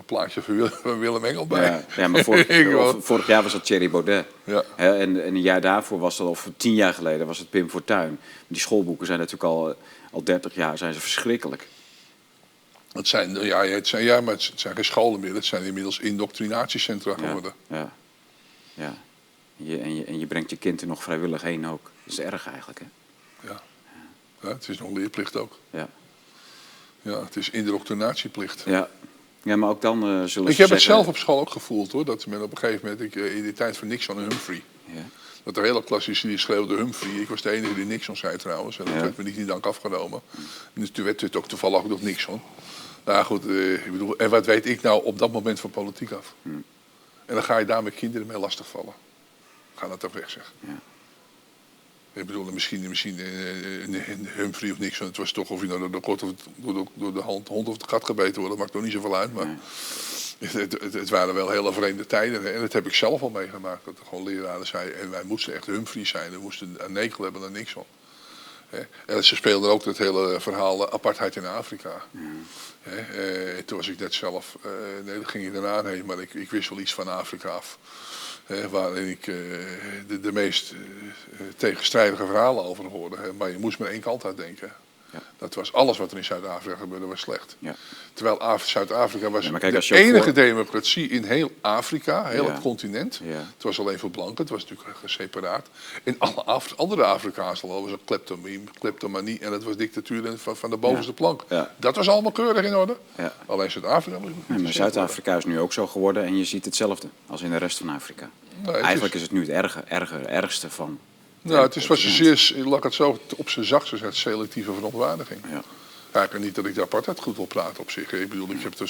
S2: een plaatje van Willem, Engel bij.
S1: Ja, ja maar vorig, vorig, jaar was dat Thierry Baudet.
S2: Ja.
S1: en, en, een jaar daarvoor was dat, of tien jaar geleden, was het Pim Fortuyn. Die schoolboeken zijn natuurlijk al, al 30 jaar zijn ze verschrikkelijk.
S2: Het zijn, ja, het zijn, ja, maar het zijn geen scholen meer. Het zijn inmiddels indoctrinatiecentra geworden.
S1: Ja, ja. Je, en, je, en je brengt je kind er nog vrijwillig heen ook. Dat is erg eigenlijk, hè?
S2: Ja. ja het is nog leerplicht ook.
S1: Ja.
S2: Ja, het is indoctrinatieplicht.
S1: Ja. Ja, maar ook dan uh, zullen
S2: Ik
S1: ze
S2: heb
S1: zeggen...
S2: het zelf op school ook gevoeld, hoor. Dat men op een gegeven moment, ik, in de tijd van Nixon en Humphrey...
S1: Ja.
S2: Dat de hele klassische die schreeuwde Humphrey. Ik was de enige die Nixon zei trouwens. En dat
S1: Ja.
S2: werd me niet in dank afgenomen. Dus toen werd het ook toevallig ook nog Nixon. Nou goed, eh, ik bedoel, en wat weet ik nou op dat moment van politiek af? En dan ga je daar met kinderen mee lastigvallen. Ga dat toch weg, zeg.
S1: Ja.
S2: Ik bedoel, misschien, misschien eh, eh, Humphrey of Nixon. Het was toch of je nou door de, of door de, door de hand, hond of de gat gebeten wordt. Dat maakt nog niet zoveel uit. Maar het, het, het waren wel hele vreemde tijden. En dat heb ik zelf al meegemaakt. Dat er gewoon leraren zeiden, en wij moesten echt Humphrey zijn. We moesten een nekel hebben aan Nixon. Hè. En ze speelden ook het hele verhaal eh, apartheid in Afrika. Eh, toen was ik net zelf, eh, nee, dat ging ik daarna heen, maar ik, ik wist wel iets van Afrika af. Waarin ik eh, de, de meest eh, tegenstrijdige verhalen over hoorde. Maar je moest maar één kant uit denken.
S1: Ja.
S2: Dat was alles wat er in Zuid-Afrika gebeurde, was slecht.
S1: Ja.
S2: Terwijl Af- Zuid-Afrika was
S1: Ja, kijk,
S2: de enige
S1: voor-
S2: democratie in heel Afrika, heel het continent. Het was alleen voor blanken, het was natuurlijk separaat. In alle Af- andere Afrikaanse landen was het kleptomanie, kleptomanie en het was dictatuur van, van de bovenste plank. Dat was allemaal keurig in orde.
S1: Ja.
S2: Alleen Zuid-Afrika moest
S1: Ja, maar Zuid-Afrika is nu ook zo geworden en je ziet hetzelfde als in de rest van Afrika.
S2: Nee,
S1: Eigenlijk
S2: is-
S1: is het nu het erger, erger, ergste van.
S2: Nou, het is was een zeer, laat ik het zo op zijn zachtst gezegd, selectieve verontwaardiging.
S1: Ja.
S2: Eigenlijk niet dat ik de apartheid goed wil praten op zich. Ik bedoel, ik heb er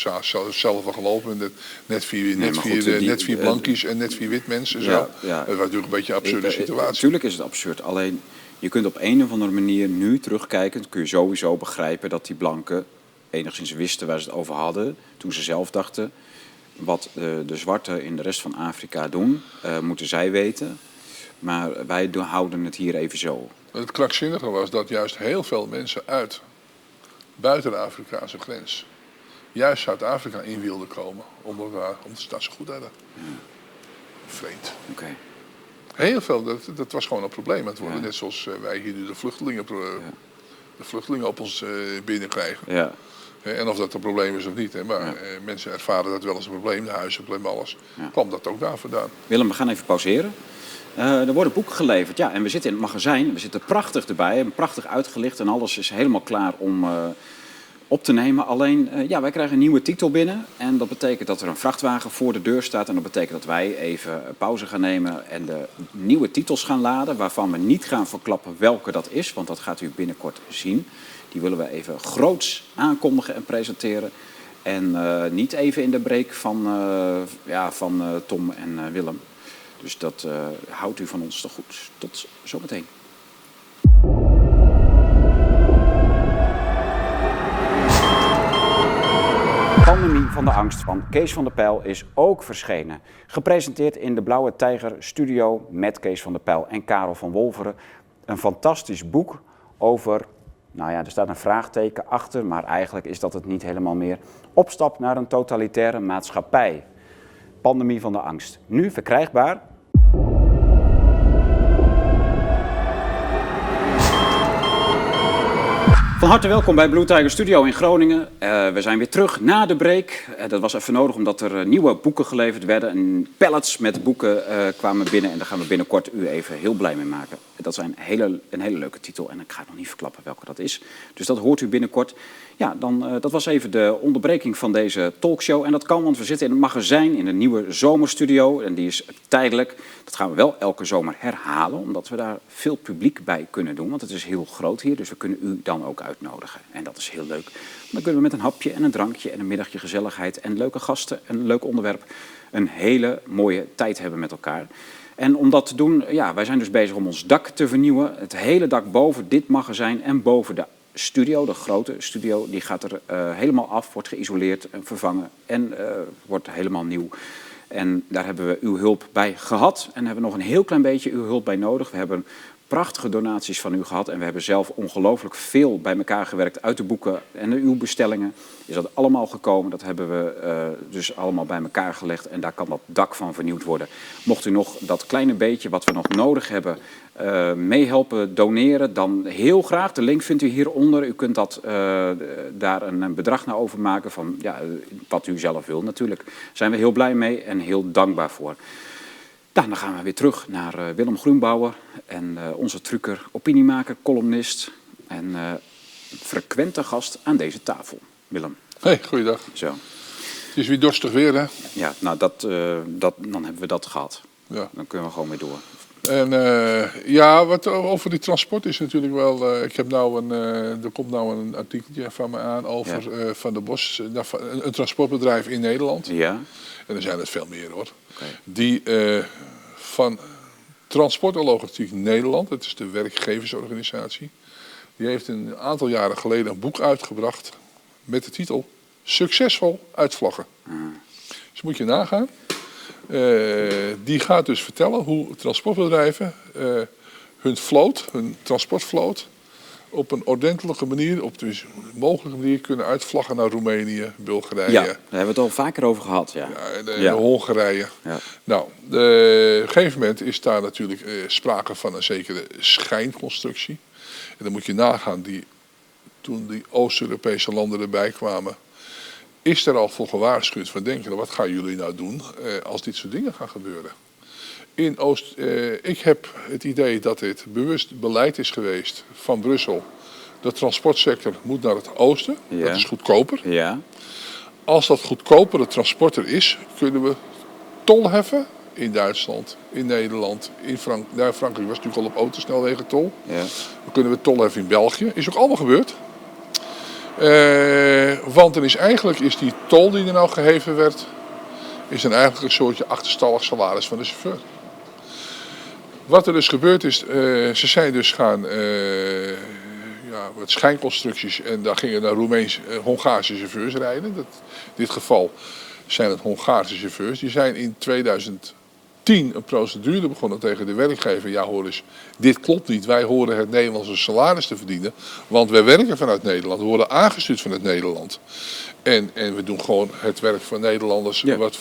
S2: zelf van gelopen. Net, net vier, net
S1: maar
S2: vier,
S1: goed,
S2: eh,
S1: die-
S2: net vier
S1: eh,
S2: blankies en net vier wit mensen. Zo.
S1: Ja.
S2: Het was natuurlijk een beetje een absurde
S1: Ik- eh,
S2: situatie.
S1: Natuurlijk is het absurd. Alleen je kunt op een of andere manier nu terugkijken, kun je sowieso begrijpen dat die blanken enigszins wisten waar ze het over hadden. Toen ze zelf dachten, wat de, de zwarten in de rest van Afrika doen, eh, moeten zij weten. Maar wij houden het hier even zo.
S2: Het krankzinnige was dat juist heel veel mensen uit buiten de Afrikaanse grens juist Zuid-Afrika in wilden komen. Omdat, daar, omdat ze zo goed hadden. Vreemd.
S1: Oké.
S2: Heel veel, dat, dat was gewoon een probleem aan het worden.
S1: Ja.
S2: Net zoals eh, wij hier nu de vluchtelingen, de vluchtelingen op ons eh, binnenkrijgen.
S1: Ja.
S2: En of dat een probleem is of niet. Hè. Maar
S1: Ja.
S2: eh, mensen ervaren dat wel als een probleem. De huizenprobleem, alles.
S1: Ja.
S2: Kwam dat ook daar vandaan.
S1: Willem, we gaan even pauzeren. Eh, er worden boeken geleverd. Ja, en we zitten in het magazijn. We zitten prachtig erbij. Hebben prachtig uitgelicht. En alles is helemaal klaar om eh, op te nemen. Alleen, eh, ja, wij krijgen een nieuwe titel binnen. En dat betekent dat er een vrachtwagen voor de deur staat. En dat betekent dat wij even pauze gaan nemen. En de nieuwe titels gaan laden. Waarvan we niet gaan verklappen welke dat is. Want dat gaat u binnenkort zien. Die willen we even groots aankondigen en presenteren. En niet even in de break van, ja, van Tom en Willem. Dus dat eh, houdt u van ons te goed. Tot zometeen. Pandemie van de angst van Kees van der Pijl is ook verschenen. Gepresenteerd in de Blauwe Tijger Studio met Kees van der Pijl en Karel van Wolveren. Een fantastisch boek over, nou ja, er staat een vraagteken achter, maar eigenlijk is dat het niet helemaal meer. Opstap naar een totalitaire maatschappij. Pandemie van de angst. Nu verkrijgbaar harte welkom bij Blue Tiger Studio in Groningen. Eh, we zijn weer terug na de break. Eh, dat was even nodig omdat er eh, nieuwe boeken geleverd werden. En pallets met boeken kwamen binnen en daar gaan we binnenkort u even heel blij mee maken. Dat is een hele, een hele leuke titel en ik ga nog niet verklappen welke dat is. Dus dat hoort u binnenkort. Ja, dan, eh, dat was even de onderbreking van deze talkshow. En dat kan, want we zitten in het magazijn in een nieuwe zomerstudio. En die is tijdelijk. Dat gaan we wel elke zomer herhalen, omdat we daar veel publiek bij kunnen doen. Want het is heel groot hier, dus we kunnen u dan ook uitnodigen. En dat is heel leuk. Dan kunnen we met een hapje en een drankje en een middagje gezelligheid en leuke gasten en een leuk onderwerp een hele mooie tijd hebben met elkaar. En om dat te doen, ja, wij zijn dus bezig om ons dak te vernieuwen. Het hele dak boven dit magazijn en boven de studio, de grote studio, die gaat er eh, helemaal af, wordt geïsoleerd en vervangen en eh, wordt helemaal nieuw. En daar hebben we uw hulp bij gehad en hebben nog een heel klein beetje uw hulp bij nodig. We hebben prachtige donaties van u gehad en we hebben zelf ongelooflijk veel bij elkaar gewerkt uit de boeken en uw bestellingen. Is dat allemaal gekomen, dat hebben we uh, dus allemaal bij elkaar gelegd en daar kan dat dak van vernieuwd worden. Mocht u nog dat kleine beetje wat we nog nodig hebben uh, meehelpen doneren, dan heel graag. De link vindt u hieronder. U kunt dat, uh, daar een, een, bedrag naar overmaken van ja, wat u zelf wil natuurlijk. Daar zijn we heel blij mee en heel dankbaar voor. Nou, dan gaan we weer terug naar uh, Willem Groenbouwer en onze trucker, opiniemaker, columnist en frequente gast aan deze tafel. Willem.
S2: Hey, goeiedag.
S1: Zo.
S2: Het is weer dorstig weer, hè?
S1: Ja, nou, dat, dat, dan hebben we dat gehad.
S2: Ja.
S1: Dan kunnen we gewoon weer door.
S2: En ja, wat over die transport is natuurlijk wel. Ik heb nou een, er komt nou een artikeltje van me aan over ja. Van de Bos, een, een, transportbedrijf in Nederland.
S1: Ja.
S2: En er zijn er veel meer hoor. Die van Transport en Logistiek Nederland, dat is de werkgeversorganisatie, die heeft een aantal jaren geleden een boek uitgebracht met de titel Succesvol uitvlaggen. Mm. Dus moet je nagaan. Uh, die gaat dus vertellen hoe transportbedrijven uh, hun vloot, hun transportvloot, op een ordentelijke manier, op de mogelijke manier kunnen uitvlaggen naar Roemenië, Bulgarije.
S1: Ja, daar hebben we het al vaker over gehad. Ja,
S2: ja en, en ja. Hongarije. Ja. Nou, op een gegeven moment is daar natuurlijk uh, sprake van een zekere schijnconstructie. En dan moet je nagaan, die, toen die Oost-Europese landen erbij kwamen, is er al voor gewaarschuwd van denken, wat gaan jullie nou doen eh, als dit soort dingen gaan gebeuren? In Oost, eh, ik heb het idee dat dit bewust beleid is geweest van Brussel. De transportsector moet naar het oosten, ja. dat is goedkoper.
S1: Ja.
S2: Als dat goedkopere transport er is, kunnen we tol heffen in Duitsland, in Nederland, in Frank nou, Frankrijk was natuurlijk al op autosnelwegen tol.
S1: Ja.
S2: Dan kunnen we tol heffen in België. Is ook allemaal gebeurd. Uh, want er is eigenlijk is die tol die er nou geheven werd, is dan eigenlijk een soortje achterstallig salaris van de chauffeur. Wat er dus gebeurd is, uh, ze zijn dus gaan uh, ja, wat schijnconstructies en daar gingen naar Roemeens, Hongaarse chauffeurs rijden. Dat, in dit geval zijn het Hongaarse chauffeurs. Die zijn in 2000 tien een procedure begonnen tegen de werkgever. Ja, hoor eens, dit klopt niet. Wij horen het Nederlandse salaris te verdienen. Want wij werken vanuit Nederland. We worden aangestuurd vanuit Nederland. En, en we doen gewoon het werk van Nederlanders.
S1: Ja.
S2: Wat,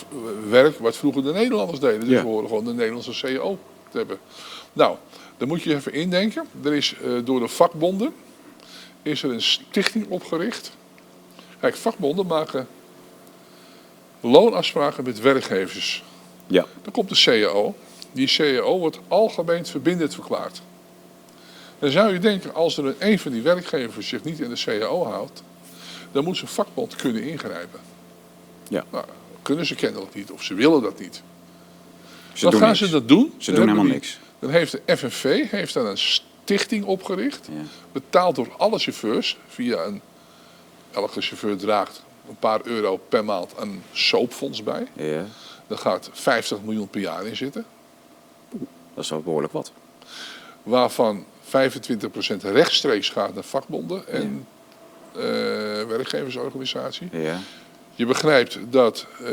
S2: werk wat vroeger de Nederlanders deden. Dus
S1: Ja.
S2: we horen gewoon de Nederlandse CEO te hebben. Nou, daar moet je even indenken. Er is eh, door de vakbonden is er een stichting opgericht. Kijk, vakbonden maken loonafspraken met werkgevers.
S1: Ja.
S2: Dan komt de CAO. Die CAO wordt algemeen verbindend verklaard. Dan zou je denken, als er een, een van die werkgevers zich niet in de CAO houdt, dan moet zijn vakbond kunnen ingrijpen.
S1: Ja.
S2: Nou, kunnen ze kennelijk niet, of ze willen dat niet.
S1: Ze
S2: dan
S1: doen
S2: gaan
S1: niks.
S2: ze dat doen.
S1: Ze
S2: Dan
S1: doen helemaal
S2: die-
S1: niks.
S2: Dan heeft de FNV heeft dan een stichting opgericht,
S1: Ja.
S2: betaald door alle chauffeurs, via een, elke chauffeur draagt een paar euro per maand een soapfonds bij.
S1: Ja.
S2: Daar gaat 50 miljoen per jaar in zitten.
S1: Dat is wel behoorlijk wat.
S2: waarvan 25% rechtstreeks gaat naar vakbonden en eh, werkgeversorganisatie.
S1: Ja.
S2: Je begrijpt dat eh,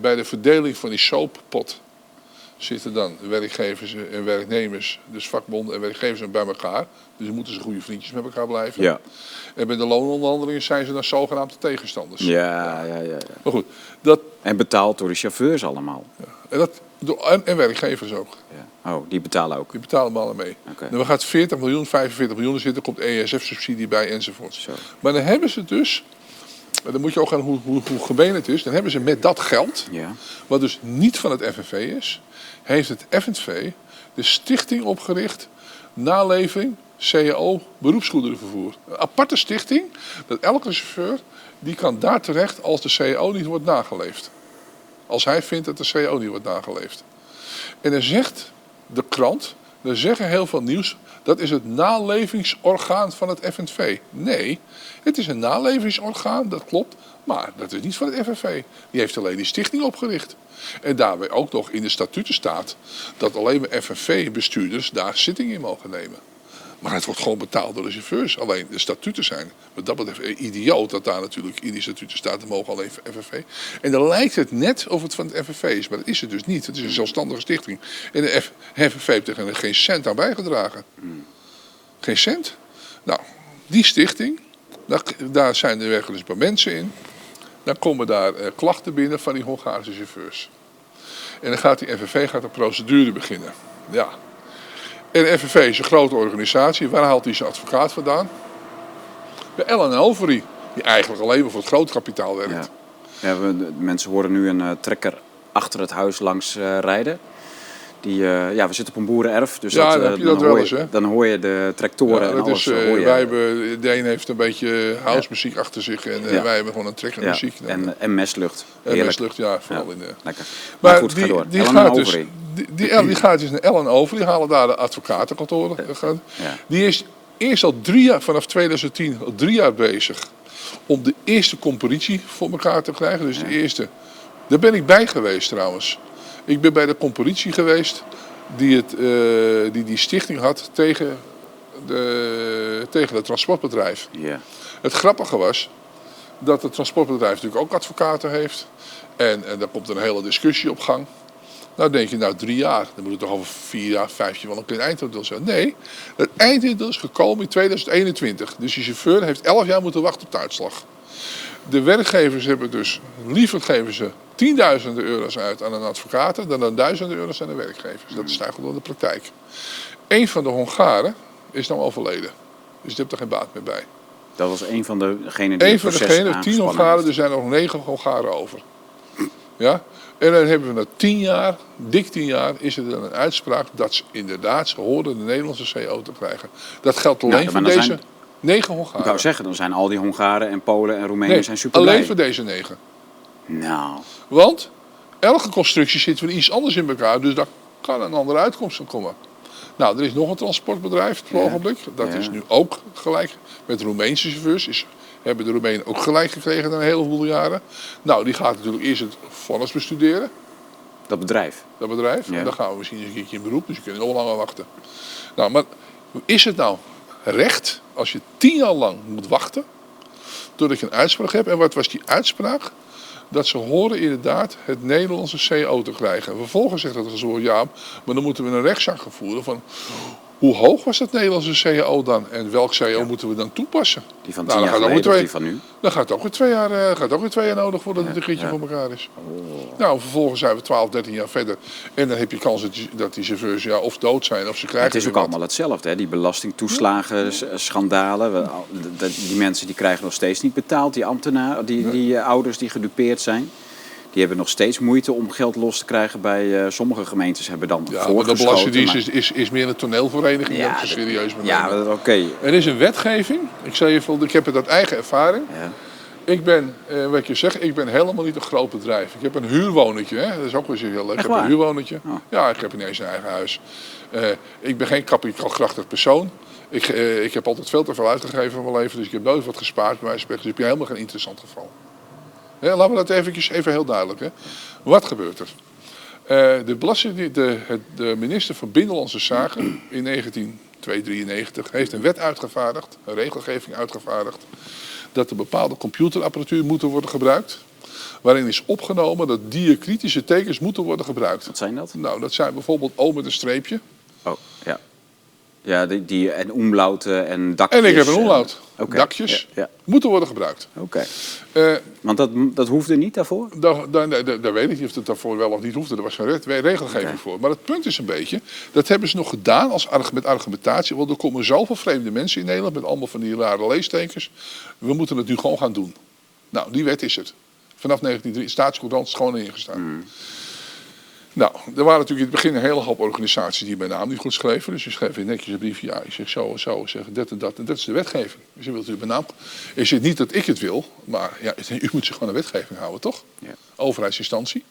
S2: bij de verdeling van die sooppot zitten dan werkgevers en werknemers, dus vakbonden en werkgevers bij elkaar. Dus dan moeten ze goede vriendjes met elkaar blijven.
S1: Ja.
S2: En bij de loononderhandelingen zijn ze dan zogenaamde tegenstanders.
S1: Ja, ja, ja, ja.
S2: Maar goed, dat,
S1: En betaald door de chauffeurs allemaal.
S2: en, dat, en, en werkgevers ook.
S1: Ja. Oh, die betalen ook.
S2: Die betalen allemaal mee.
S1: Oké.
S2: Dan gaat 40 miljoen, 45 miljoen er zitten, komt ESF-subsidie bij enzovoort.
S1: Zo.
S2: Maar dan hebben ze dus, dan moet je ook gaan hoe, hoe, hoe gemeen het is, dan hebben ze met dat geld,
S1: Ja.
S2: wat dus niet van het FNV is, heeft het FNV de stichting opgericht, naleving CAO beroepsgoederenvervoer. Een aparte stichting, dat elke chauffeur, die kan daar terecht als de CAO niet wordt nageleefd. Als hij vindt dat de CAO niet wordt nageleefd. En dan zegt de krant, dan zeggen heel veel nieuws, dat is het nalevingsorgaan van het FNV. Nee, het is een nalevingsorgaan, dat klopt, maar dat is niet van het FNV. Die heeft alleen die stichting opgericht. En daarbij ook nog in de statuten staat dat alleen maar FNV-bestuurders daar zitting in mogen nemen. Maar het wordt gewoon betaald door de chauffeurs. Alleen de statuten zijn, wat dat betreft, idioot dat daar natuurlijk in die statuten staat, er mogen alleen FNV. En dan lijkt het net of het van het FNV is, maar dat is het dus niet. Het is een zelfstandige stichting. En de F- FNV heeft er geen cent aan bijgedragen. Geen cent. Nou, die stichting, daar, zijn er werkelijk bij mensen in. Dan komen daar eh, klachten binnen van die Hongaarse chauffeurs. En dan gaat die FNV gaat een procedure beginnen. Ja. En de FNV is een grote organisatie. Waar haalt hij zijn advocaat vandaan? Bij Ellen Overy. Die eigenlijk alleen maar voor het groot kapitaal werkt.
S1: Ja. We, de mensen horen nu een eh, trekker achter het huis langs eh, rijden. Die, eh, ja, we zitten op een boerenerf, dus
S2: Ja,
S1: dat,
S2: dan
S1: eh,
S2: heb je dat
S1: hoor
S2: wel
S1: je-
S2: eens, hè?
S1: dan hoor je de tractoren
S2: Ja,
S1: en alles.
S2: is,
S1: eh, hoor je.
S2: wij hebben, de een heeft een beetje house muziek achter zich en
S1: Ja.
S2: wij hebben gewoon een trekkende
S1: ja,
S2: muziek. Dan,
S1: en, en meslucht.
S2: en
S1: Heerlijk.
S2: Westlucht, ja, vooral in de...
S1: Lekker. Maar,
S2: Maar
S1: goed,
S2: die,
S1: ga door.
S2: die,
S1: Ellen
S2: gaat dus, die, die, die gaat dus naar Ellen over, die halen daar de advocatenkantoren. Die is eerst al drie jaar, vanaf 2010, al drie jaar bezig om de eerste competitie voor elkaar te krijgen. Dus de eerste. Daar ben ik bij geweest trouwens. Ik ben bij de competitie geweest die het, eh, die, die stichting had tegen, de, tegen het transportbedrijf. Het grappige was dat het transportbedrijf natuurlijk ook advocaten heeft. En, en daar komt een hele discussie op gang. Nou denk je, nou drie jaar, dan moet het toch over vier jaar, vijf jaar wel een klein eindoordeel zijn. Nee, het eindoordeel is gekomen in 2021. Dus die chauffeur heeft elf jaar moeten wachten op de uitslag. De werkgevers hebben dus, liever geven ze tienduizenden euro's uit aan een advocaat dan dan duizenden euro's aan de werkgevers. Dat is eigenlijk wel de praktijk. Een van de Hongaren is nou overleden. Dus die hebt er geen baat meer bij.
S1: Dat was een van degenen die
S2: Een
S1: het
S2: van degenen, tien Hongaren, er zijn nog negen Hongaren over. Ja? En dan hebben we na tien jaar, dik tien jaar, is er dan een uitspraak dat ze inderdaad, ze horen de Nederlandse CO te krijgen. Dat geldt alleen
S1: Ja,
S2: voor deze
S1: zijn-
S2: negen
S1: Ik
S2: Hongaren.
S1: wou zeggen, dan zijn al die Hongaren en Polen en Roemenen
S2: nee,
S1: zijn super
S2: alleen voor deze negen.
S1: Nou,
S2: Want elke constructie zit weer iets anders in elkaar, dus daar kan een andere uitkomst van komen. Nou, er is nog een transportbedrijf op het
S1: Ja.
S2: ogenblik. Dat
S1: Ja.
S2: is nu ook gelijk met Roemeense chauffeurs. Is, hebben de Roemenen ook gelijk gekregen na een heleboel jaren. Nou, die gaat natuurlijk eerst het vonnis bestuderen,
S1: dat bedrijf.
S2: dat bedrijf.
S1: Ja.
S2: Dan gaan we misschien eens een keertje in beroep, dus je kunt nog langer wachten. Nou, maar is het nou recht als je tien jaar lang moet wachten totdat je een uitspraak hebt? En wat was die uitspraak? Dat ze horen inderdaad het Nederlandse CO te krijgen. Vervolgens zegt het zo, ja, maar dan moeten we een rechtszaak gaan voeren van... Hoe hoog was dat Nederlandse CO dan? En welk CO moeten we dan toepassen?
S1: Die van
S2: Nou,
S1: tien
S2: dan
S1: jaar geleden of die van nu.
S2: Dan gaat het ook weer twee jaar, eh, gaat ook weer twee jaar nodig voordat het een gietje voor elkaar is. Nou, vervolgens zijn we 12, 13 jaar verder. En dan heb je kans dat die, dat die chauffeurs ja, of dood zijn of ze krijgen
S1: Het is ook
S2: wat.
S1: allemaal hetzelfde, hè? die belastingtoeslagen, s- schandalen. Die mensen die krijgen nog steeds niet betaald, die ambtenaren, die, die eh, ouders die gedupeerd zijn. Die hebben nog steeds moeite om geld los te krijgen bij eh, sommige gemeentes. Hebben dan
S2: Ja, maar de Belastingdienst
S1: maar-
S2: is, is, is meer een toneelvereniging
S1: Ja,
S2: dan ze
S1: dat-
S2: serieus me
S1: Ja, oké.
S2: Er is een wetgeving. Ik zei je, ik heb het uit eigen ervaring.
S1: Ja.
S2: Ik ben, eh, wat je zeg, ik ben helemaal niet een groot bedrijf. Ik heb een huurwonetje, hè? dat is ook wel eens heel leuk. Ik heb
S1: waar?
S2: een huurwonetje.
S1: Oh.
S2: Ja, ik heb ineens een eigen huis. Eh, ik ben geen kapitaalkrachtig persoon. Ik, ik heb altijd veel te veel uitgegeven van mijn leven, dus ik heb nooit wat gespaard. spreken. Dus ik ben helemaal geen interessant geval. Hè, laten we dat eventjes, even heel duidelijk. Hè. Wat gebeurt er? Eh, de, belasting, de, de minister van Binnenlandse Zaken in 1993 heeft een wet uitgevaardigd, een regelgeving uitgevaardigd, dat er bepaalde computerapparatuur moet worden gebruikt. Waarin is opgenomen dat diakritische tekens moeten worden gebruikt.
S1: Wat zijn dat?
S2: Nou, dat zijn bijvoorbeeld O met een streepje.
S1: Oh. Ja, die, die, en omlauten en dakjes.
S2: En ik heb een omlaut. Dakjes
S1: Ja, ja.
S2: moeten worden gebruikt.
S1: Oké.
S2: Eh,
S1: Want dat, dat hoefde niet daarvoor?
S2: Daar, daar, daar, daar weet ik niet of het daarvoor wel of niet hoefde. Er was geen re- regelgeving voor. Maar het punt is een beetje, dat hebben ze nog gedaan als met argumentatie. Want er komen zoveel vreemde mensen in Nederland met allemaal van die rare leestekens. We moeten het nu gewoon gaan doen. Nou, die wet is het. Vanaf 1903, staatscourant is gewoon ingestaan. Nou, er waren natuurlijk in het begin een hele hoop organisaties die mijn naam niet goed schreven. Dus je schreef weer netjes een briefje. Ja, ik zeg zo en zo. Ik zeg dit en dat. En dat is de wetgeving. Dus je wilt u mijn naam. Ik zeg niet dat ik het wil. Maar ja, u moet zich gewoon aan wetgeving houden, toch?
S1: Ja.
S2: Overheidsinstantie.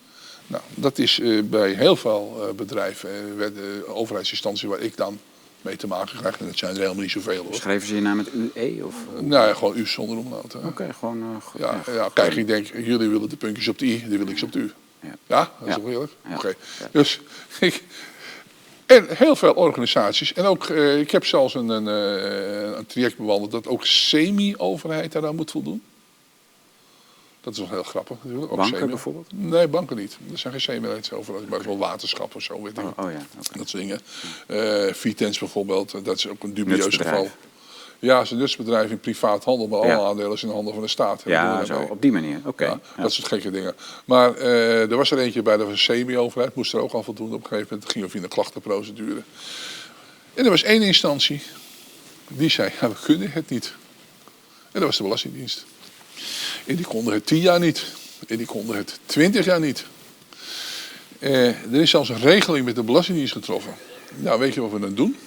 S2: Nou, dat is eh, bij heel veel eh, bedrijven, eh, overheidsinstanties waar ik dan mee te maken krijg. En dat zijn er helemaal niet zoveel hoor.
S1: Schreven ze je naam met UE? Of?
S2: Nou ja, gewoon u zonder omlaut. hè.
S1: Oké, gewoon...
S2: ja,
S1: ja,
S2: kijk, ik denk, jullie willen de puntjes op de i, die wil ik ze op de u.
S1: Ja.
S2: Ja, dat is
S1: Ja.
S2: eerlijk?
S1: Ja.
S2: Oké. Dus ik, En heel veel organisaties. En ook, eh, ik heb zelfs een, een, eh, een traject bewandeld dat ook semi-overheid daaraan moet voldoen. Dat is wel heel grappig natuurlijk. Ook
S1: Banken
S2: semi-
S1: bijvoorbeeld?
S2: Nee, banken niet. Er zijn geen semi-overheid, maar wel waterschap of zo, weet ik.
S1: Oh, oh ja.
S2: Dat soort dingen. Eh Vitens bijvoorbeeld, dat is ook een dubieus geval. Ja, het is een nutsbedrijf in privaat handel, maar alle aandelen zijn in handen van de staat.
S1: Ja, zo, op die manier. Oké.
S2: Dat soort gekke dingen. Maar eh, er was er eentje bij de semi-overheid, moest er ook al voldoen op een gegeven moment. Het ging via een klachtenprocedure. En er was één instantie die zei, ja, we kunnen het niet. En dat was de Belastingdienst. En die konden het tien jaar niet. En die konden het twintig jaar niet. Eh, er is zelfs een regeling met de Belastingdienst getroffen. Nou, weet je wat we dan doen?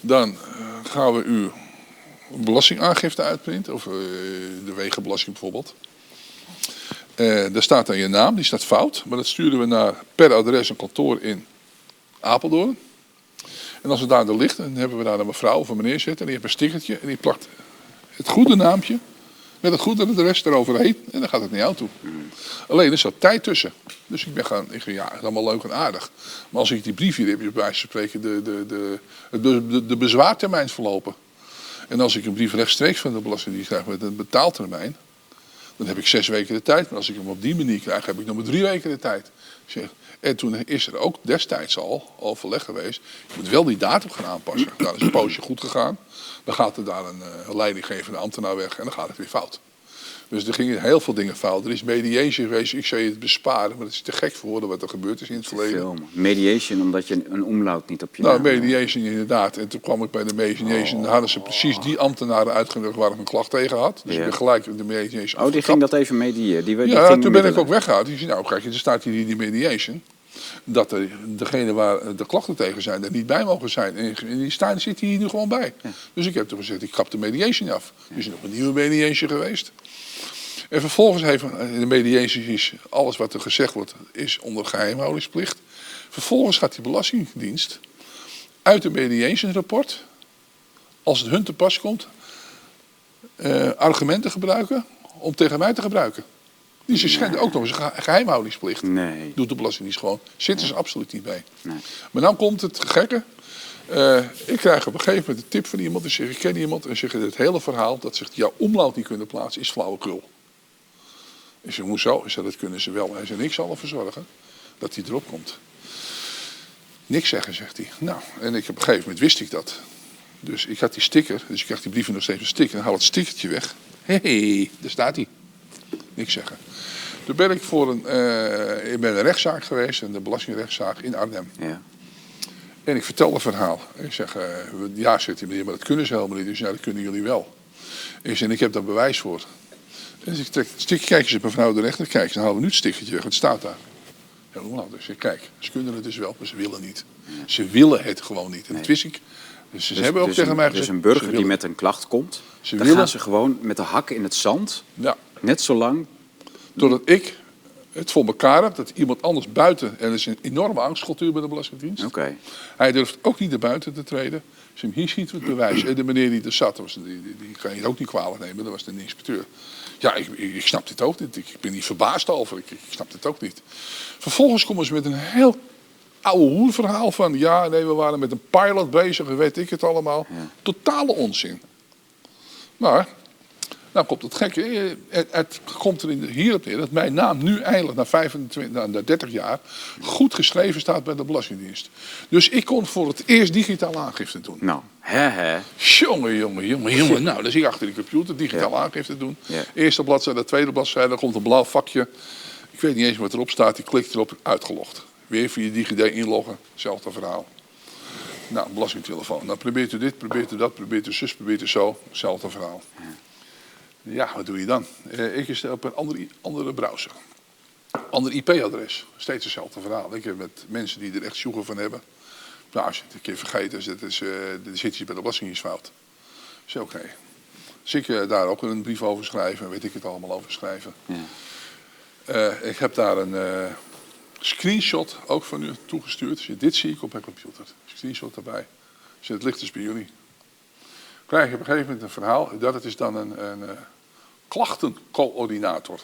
S2: Dan eh, gaan we u belastingaangifte uitprinten, of eh, de wegenbelasting bijvoorbeeld. Eh, daar staat dan je naam, die staat fout, maar dat sturen we naar per adres een kantoor in Apeldoorn. En als het daar ligt, dan hebben we daar een mevrouw of een meneer zitten en die heeft een stickertje en die plakt het goede naampje met het goede adres eroverheen en dan gaat het naar jou toe. Alleen er zat tijd tussen. Dus ik ben gaan, ik zeg, ja, allemaal leuk en aardig. Maar als ik die brief hier heb, je bij wijze spreken de, de, de, de, de, bezwaartermijn verlopen. En als ik een brief rechtstreeks van de Belastingdienst krijg met een betaaltermijn, dan heb ik zes weken de tijd. Maar als ik hem op die manier krijg, heb ik nog maar drie weken de tijd. En toen is er ook destijds al overleg geweest. Je moet wel die datum gaan aanpassen. Nou, dat is een poosje goed gegaan. Dan gaat er daar een eh, leidinggevende ambtenaar weg en dan gaat het weer fout. Dus er gingen heel veel dingen fout. Er is mediation geweest, ik zou je het besparen, maar het is te gek voor woorden wat er gebeurd is in het verleden.
S1: Veel. Mediation, omdat je een, omlaut niet op je
S2: Nou, mediation inderdaad. En toen kwam ik bij de mediation. Dan hadden ze precies die ambtenaren uitgenodigd waar ik een klacht tegen had. Dus
S1: Ja.
S2: ik ben gelijk de mediation
S1: Oh, die ging dat even mediëren. Die, die
S2: Ja,
S1: ging
S2: toen ben ik ook weggehaald. Die zei, nou kijk, er staat hier die mediation. Dat de, degene waar de klachten tegen zijn, er niet bij mogen zijn. En die staan, zit hier nu gewoon bij. Dus ik heb toen gezegd, ik kap de mediation af. Er is nog een nieuwe mediation geweest. En vervolgens heeft in de mediation is alles wat er gezegd wordt, is onder geheimhoudingsplicht. Vervolgens gaat die Belastingdienst uit de mediation rapport, als het hun te pas komt, eh, argumenten gebruiken om tegen mij te gebruiken. Dus ze schenden ook nog eens een gehe- geheimhoudingsplicht.
S1: Nee.
S2: Doet de Belastingdienst gewoon. Zitten ze absoluut niet bij.
S1: Nee.
S2: Maar dan komt het gekke. Eh, ik krijg op een gegeven moment een tip van iemand. En zeg ik ken iemand. En zeg het hele verhaal. Dat zegt jouw omlaut niet kunnen plaatsen is flauwekul. Ik zeg hoezo? Ik zeg dat kunnen ze wel. Hij zegt ik zal ervoor zorgen dat hij erop komt. Niks zeggen zegt hij. Nou en ik op een gegeven moment wist ik dat. Dus ik had die sticker. Dus ik krijg die brief nog steeds een sticker. En haal het stickertje weg. Hé, hey, daar staat hij. Niks zeggen. Toen ben ik voor een, eh, ik ben een rechtszaak geweest, een belastingrechtszaak in Arnhem.
S1: Ja.
S2: En ik vertel het verhaal. Ik zeg, eh, ja, zegt hij meneer, maar dat kunnen ze helemaal niet. Dus ja, dat kunnen jullie wel. Ik zeg, en ik heb daar bewijs voor. Dus ik trek het stikje, kijk eens op mevrouw de rechter, kijk eens, dan halen we nu het stickertje weg, het staat daar. Ja, hoe laat? Ik zeg, kijk, ze kunnen het dus wel, maar ze willen niet. Ze willen het gewoon niet. En dat wist ik. Dus ze
S1: Dus-
S2: hebben ook
S1: dus
S2: tegen
S1: een,
S2: mij gezegd,
S1: Dus een burger
S2: ze
S1: die met een klacht komt,
S2: Ze
S1: dan
S2: willen-
S1: gaan ze gewoon met de hak in het zand,
S2: Ja,
S1: net zo
S2: Totdat ik het voor elkaar heb dat iemand anders buiten. En er is een enorme angstcultuur bij de Belastingdienst.
S1: Oké.
S2: Hij durft ook niet naar buiten te treden. Dus hem, hier ziet we het bewijs. En de meneer die er zat, was, die, die, die kan je ook niet kwalijk nemen, dat was de inspecteur. Ja, ik, ik, ik snap dit ook niet. Ik, ben niet verbaasd over. Ik, ik snap dit ook niet. Vervolgens komen ze met een heel oude hoerverhaal van... ja, nee, we waren met een pilot bezig weet ik het allemaal. Totale onzin. Maar, nou komt het gekke. eh, Het, het komt er in de, hierop neer dat mijn naam nu eindelijk na, 25, na, na 30 jaar goed geschreven staat bij de Belastingdienst. Dus ik kon voor het eerst digitaal aangifte doen.
S1: Nou, hè hè.
S2: Jongen, jongen, jongen, jongen. Nou, dan zie ik achter de computer digitaal aangifte doen.
S1: Ja.
S2: Eerste bladzijde, tweede bladzijde, dan komt een blauw vakje. Ik weet niet eens wat erop staat. Die klikt erop, uitgelogd. Weer via DigiD inloggen, hetzelfde verhaal. Nou, belastingtelefoon. Nou, probeert u dit, probeert u dat, probeert u zus, probeert u zo. Hetzelfde verhaal. Ja, wat doe je dan? Eh, ik is op een andere, andere browser. Ander IP-adres. Steeds hetzelfde verhaal. Ik heb met mensen die er echt sjoegen van hebben. Nou, als je het een keer vergeet, dus dat is, eh dan zit je bij de belastingdienst fout. Is oké. Dus ik eh, daar ook een brief over schrijven, weet ik het allemaal over schrijven.
S1: Ja.
S2: Eh, ik heb daar een eh, screenshot ook van u toegestuurd. Dus dit zie ik op mijn computer. Screenshot erbij. Dus het ligt dus bij jullie. Krijg je op een gegeven moment een verhaal. Dat is dan een, een eh, klachtencoördinator.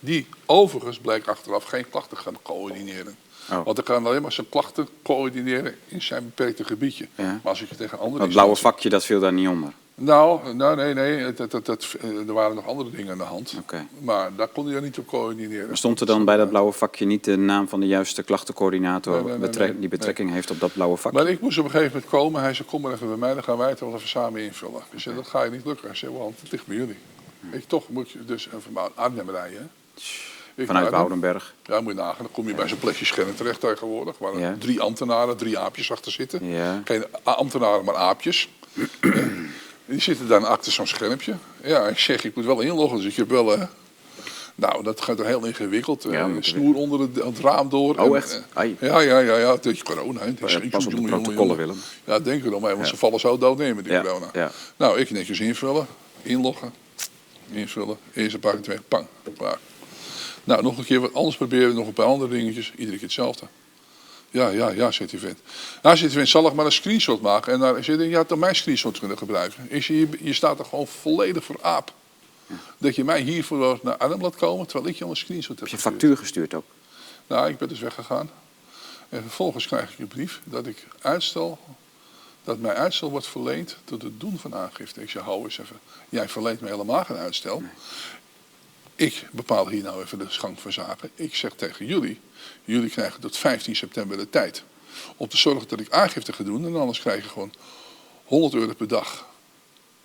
S2: Die overigens bleek achteraf geen klachten gaan coördineren.
S1: Oh.
S2: Want dan kan alleen maar zijn klachten coördineren in zijn beperkte gebiedje.
S1: Ja.
S2: Maar als ik je tegen andere
S1: Dat blauwe vakje, dat viel daar niet onder.
S2: Nou, nou nee, nee. Dat, dat, dat, eh, er waren nog andere dingen aan de hand. Maar daar kon hij dan niet op coördineren.
S1: Maar stond er dan bij dat blauwe vakje niet de naam van de juiste klachtencoördinator
S2: Nee, nee, nee,
S1: betrek-
S2: nee.
S1: die betrekking heeft op dat blauwe vakje?
S2: Maar ik moest op een gegeven moment komen. Hij zei, kom maar even bij mij, dan gaan wij het wel even samen invullen. Ik zei, dat ga je niet lukken. Hij zei, want het ligt bij jullie. Ik, toch moet je dus naar Arnhem rijden. Ik
S1: Vanuit. Woudenberg.
S2: Ja, moet je nagaan. Dan kom je bij zo'n plekje scherm terecht tegenwoordig. Waar
S1: Ja.
S2: drie ambtenaren, drie aapjes achter zitten.
S1: Ja.
S2: Geen ambtenaren, maar aapjes. Die zitten dan achter zo'n schermpje. Ja, ik zeg, ik moet wel inloggen, dus ik heb wel... eh, nou, dat gaat er heel ingewikkeld. Eh,
S1: Ja, je-
S2: snoer onder het, het raam door.
S1: Oh,
S2: En,
S1: echt?
S2: eh, ja, ja, ja, ja. Het is corona. Het is-
S1: Pas
S2: ik-
S1: op de protocollen. Willem.
S2: Ja, denk erom, want
S1: Ja.
S2: ze vallen zo dood neer met die
S1: Ja,
S2: corona.
S1: ja.
S2: Nou, ik netjes invullen, inloggen, invullen, eerste keer twee, pang, klaar. Nou, nog een keer wat anders proberen, nog een paar andere dingetjes, iedere keer hetzelfde. Ja, ja, ja, zegt die vent. Nou, zegt die vent, zal ik maar een screenshot maken? En daar zit je had dan mijn screenshot kunnen gebruiken. Ik zeg, je, je staat er gewoon volledig voor aap. Dat je mij hiervoor naar Arnhem laat komen, terwijl ik je al een screenshot heb
S1: Heb je
S2: gestuurd.
S1: factuur gestuurd ook?
S2: Nou, ik ben dus weggegaan. En vervolgens krijg ik een brief dat ik uitstel, dat mijn uitstel wordt verleend tot het doen van aangifte. Ik zeg, hou eens even, jij verleent me helemaal geen uitstel. Ik bepaal hier nou even de gang van zaken. Ik zeg tegen jullie, jullie krijgen tot 15 september de tijd om te zorgen dat ik aangifte ga doen. En anders krijg je gewoon 100 euro per dag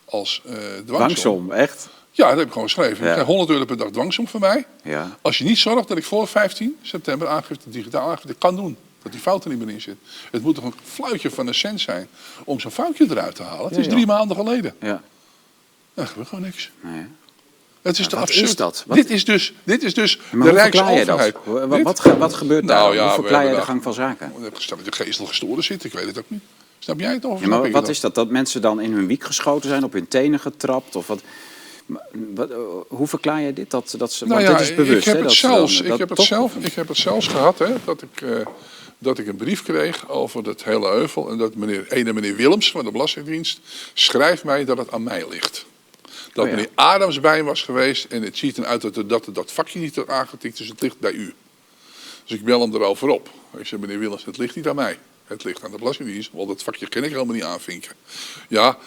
S2: als eh dwangsom.
S1: Dwangsom, echt?
S2: Ja, dat heb ik gewoon geschreven.
S1: Ja.
S2: Krijgt 100 euro per dag dwangsom van mij.
S1: Ja.
S2: Als je niet zorgt dat ik voor 15 september aangifte, digitaal aangifte kan doen. Dat die fout er niet meer in zit. Het moet toch een fluitje van een cent zijn om zo'n foutje eruit te halen. Het is drie maanden geleden.
S1: Ja.
S2: Er gebeurt gewoon niks.
S1: Nee.
S2: Het is te
S1: wat
S2: absurd.
S1: is dat? Wat-
S2: Dit is dus, dit is dus
S1: Maar
S2: de Rijksoverheid.
S1: Wat, wat, ge- wat gebeurt daar?
S2: Nou ja,
S1: hoe verklaar je de
S2: daar-
S1: gang van zaken?
S2: Stel dat je geestel gestoren zit, ik weet het ook niet. Snap jij het of
S1: Ja, maar
S2: ik
S1: wat is dat? Dat mensen dan in hun wiek geschoten zijn, op hun tenen getrapt? Of wat? Wat- eh, hoe verklaar je dit? Dat, dat ze,
S2: Nou ja,
S1: dit is bewust,
S2: ik heb
S1: hè,
S2: het
S1: dan-
S2: zelfs, ik heb het
S1: toch-
S2: zelf, ik heb het zelfs gehad, hè, dat ik, eh, dat ik een brief kreeg over het hele heuvel en dat meneer, ene meneer Willems van de Belastingdienst schrijft mij dat het aan mij ligt. Dat
S1: Oh ja.
S2: meneer Adams bij was geweest en het ziet eruit dat dat, dat vakje niet had aangetikt, dus het ligt bij u. Dus ik bel hem erover op. Ik zeg, meneer Willems, het ligt niet aan mij. Het ligt aan de Belastingdienst, want dat vakje kan ik helemaal niet aanvinken. Ja,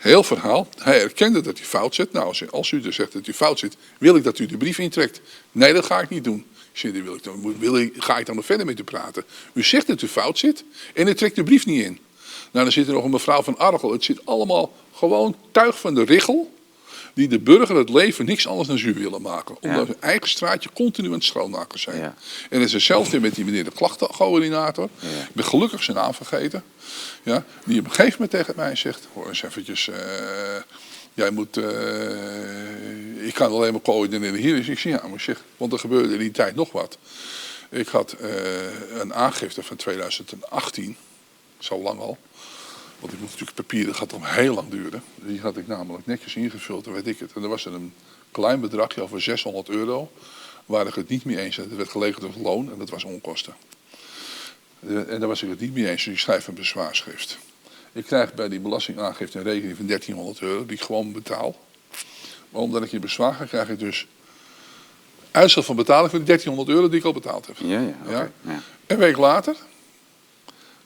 S2: heel verhaal. Hij erkende dat hij fout zit. Nou, als- als u dus zegt dat u fout zit, wil ik dat u de brief intrekt. Nee, dat ga ik niet doen. Dan wil ik dan, wil ik, ga ik dan nog verder met u praten. U zegt dat u fout zit en u trekt de brief niet in. Nou, dan zit er nog een mevrouw van Argel. Het zit allemaal gewoon tuig van de richel die de burger het leven niks anders dan zuur willen maken. Omdat hun eigen straatje continu aan het schoonmaken zijn. En het is hetzelfde met die meneer de klachtencoördinator. Ik ben gelukkig zijn naam vergeten. Ja, die op een gegeven moment tegen mij zegt, hoor eens eventjes, eh, jij moet, eh, ik kan alleen maar coördineren hier. Dus ik zeg, ja, maar zeg, want er gebeurde in die tijd nog wat. Ik had eh, een aangifte van 2018, zo lang al. Want ik moet natuurlijk papieren, dat gaat om heel lang duren. Die had ik namelijk netjes ingevuld, weet ik het. En er was er een klein bedragje over 600 euro, waar ik het niet mee eens. Het werd gelegen door loon en dat was onkosten. Eh, En daar was ik het niet mee eens, dus ik schrijf een bezwaarschrift. Ik krijg bij die belastingaangifte een rekening van 1300 euro, die ik gewoon betaal. Maar omdat ik hier bezwaar ga, krijg ik dus uitstel van betaling die 1300 euro die ik al betaald heb.
S1: Ja, ja.
S2: Ja. Een week later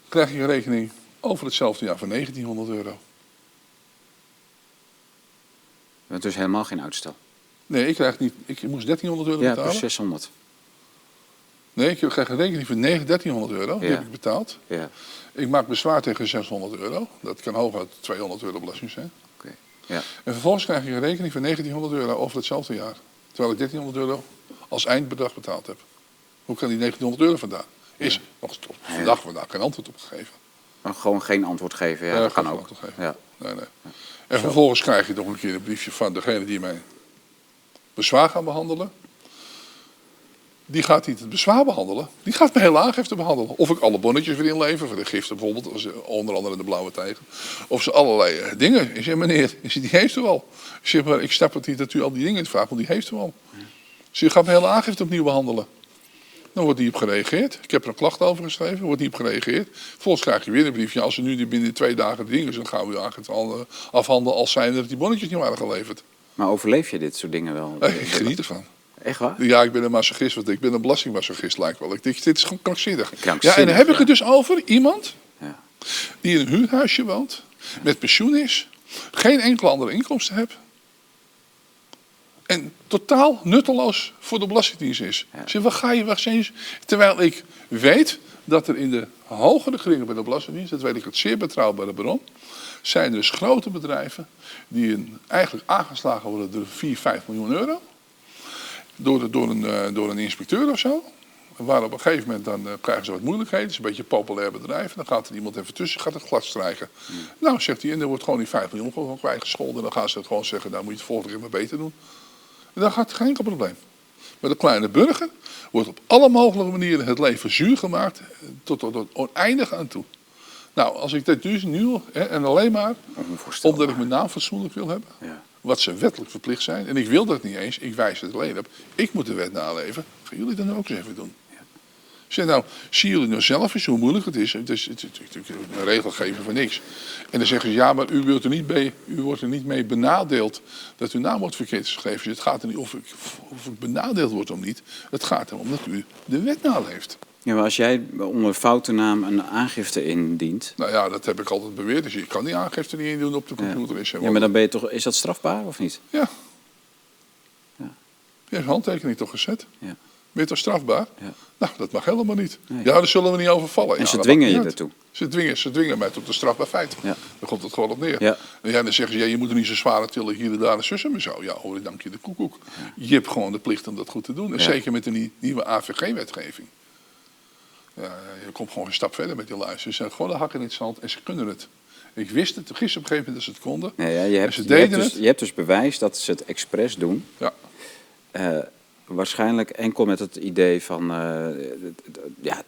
S2: krijg ik een rekening over hetzelfde jaar van 1900 euro.
S1: Het is dus helemaal geen uitstel.
S2: Nee, ik, krijg niet, ik moest 1300 euro
S1: Ja,
S2: betalen.
S1: plus 600.
S2: Nee, ik krijg een rekening van 9 1300 euro. Die
S1: Ja.
S2: heb ik betaald.
S1: Ja,
S2: Ik maak bezwaar tegen 600 euro. Dat kan hooguit 200 euro belasting zijn.
S1: oké. Ja.
S2: En vervolgens krijg ik een rekening van 1900 euro over hetzelfde jaar. Terwijl ik 1300 euro als eindbedrag betaald heb. Hoe kan die 1900 euro vandaan? Is nog tot vandaag vandaag geen antwoord op gegeven.
S1: Gewoon geen antwoord geven, ja, dat kan ook. Ja.
S2: Nee, nee. En vervolgens krijg je nog een keer een briefje van degene die mijn bezwaar gaan behandelen. Die gaat niet het bezwaar behandelen. Die gaat mijn hele aangifte behandelen. Of ik alle bonnetjes weer inlever. Voor de giften bijvoorbeeld. Onder andere de blauwe tijger. Of ze allerlei eh, dingen. Ik zeg meneer, ik zeg, die heeft u al. Ik zeg maar ik snap het niet dat u al die dingen vraagt. Want die heeft u al. Dus u gaat mijn hele aangifte opnieuw behandelen. Dan wordt niet op gereageerd. Ik heb er een klacht over geschreven, wordt niet op gereageerd. Vervolgens krijg je weer een briefje. Als er nu binnen twee dagen de dingen zijn, dan gaan we u afhandelen als zijn dat die bonnetjes niet waren geleverd.
S1: Maar overleef je dit soort dingen wel?
S2: Eh, Ik geniet ervan.
S1: Echt waar?
S2: Ja, ik ben een masochist, want ik ben een belastingmasochist lijkt wel. Ik denk, dit is gewoon krankzinnig.
S1: Krankzinnig,
S2: ja, en dan heb ik
S1: ja.
S2: het dus over iemand
S1: Ja.
S2: die in een huurhuisje woont, met pensioen is, geen enkele andere inkomsten heeft. En totaal nutteloos voor de Belastingdienst is.
S1: Ja.
S2: Zeg, waar ga je, waar zijn? Terwijl ik weet dat er in de hogere kringen bij de Belastingdienst, dat weet ik het zeer betrouwbare bron, zijn er dus grote bedrijven die een, eigenlijk aangeslagen worden door 4, 5 miljoen euro. Door, de- door, een, eh, door een inspecteur of zo. Waar op een gegeven moment dan eh, krijgen ze wat moeilijkheden. Het is een beetje een populair bedrijf. Dan gaat er iemand even tussen, gaat het glad strijken. Nou, zegt hij, en dan wordt gewoon die 5 miljoen gewoon kwijtgescholden. En dan gaan ze het gewoon zeggen, nou moet je het volgende keer maar beter doen. Dan gaat geen enkel probleem. Maar de kleine burger wordt op alle mogelijke manieren het leven zuur gemaakt. eh, Tot, tot, tot oneindig aan toe. Nou, als ik dit dus nu, hè, en alleen maar omdat ik mijn naam fatsoenlijk wil hebben.
S1: Ja.
S2: Wat ze wettelijk verplicht zijn. En ik wil dat niet eens. Ik wijs het alleen op. Ik moet de wet naleven. Gaan jullie dat nou ook eens even doen? Zeg nou, zien jullie nou zelf eens hoe moeilijk het is? Het is, het is natuurlijk een regelgeving van niks. En dan zeggen ze, ja, maar u, wilt er niet mee, u wordt er niet mee benadeeld dat uw naam wordt verkeerd geschreven. Dus het gaat er niet of ik, of ik benadeeld word of niet. Het gaat erom dat u de wet naleeft.
S1: Ja, maar als jij onder foute naam een aangifte indient.
S2: Nou ja, dat heb ik altijd beweerd. Dus je kan die aangifte niet indoen op de computer. Is,
S1: Ja, maar dan ben je toch. Is dat strafbaar of niet?
S2: Ja.
S1: Ja.
S2: Je hebt handtekening toch gezet?
S1: Ja.
S2: Toch strafbaar?
S1: Ja.
S2: Nou, dat mag helemaal niet.
S1: Nee.
S2: Ja, daar zullen we niet over vallen.
S1: En
S2: Ja,
S1: ze dwingen je ertoe.
S2: Ze dwingen, ze dwingen mij tot een strafbaar feit.
S1: Ja.
S2: Daar komt het gewoon op neer.
S1: Ja.
S2: En dan zeggen ze, ja, je moet er niet zo zwaar tillen hier en daar en zussen maar zo. Ja, hoor, dank je de koekoek. Je hebt gewoon de plicht om dat goed te doen. En zeker met de nie- nieuwe AVG-wetgeving. Ja, je komt gewoon een stap verder met die luisteren. Ze zijn gewoon de hakken in het zand en ze kunnen het. Ik wist het gisteren op een gegeven moment dat ze het konden.
S1: Ja, je, hebt,
S2: ze
S1: je, hebt
S2: deden
S1: dus,
S2: het.
S1: je hebt dus bewijs dat ze het expres doen.
S2: Ja.
S1: Eh, waarschijnlijk enkel met het idee van. eh, ja,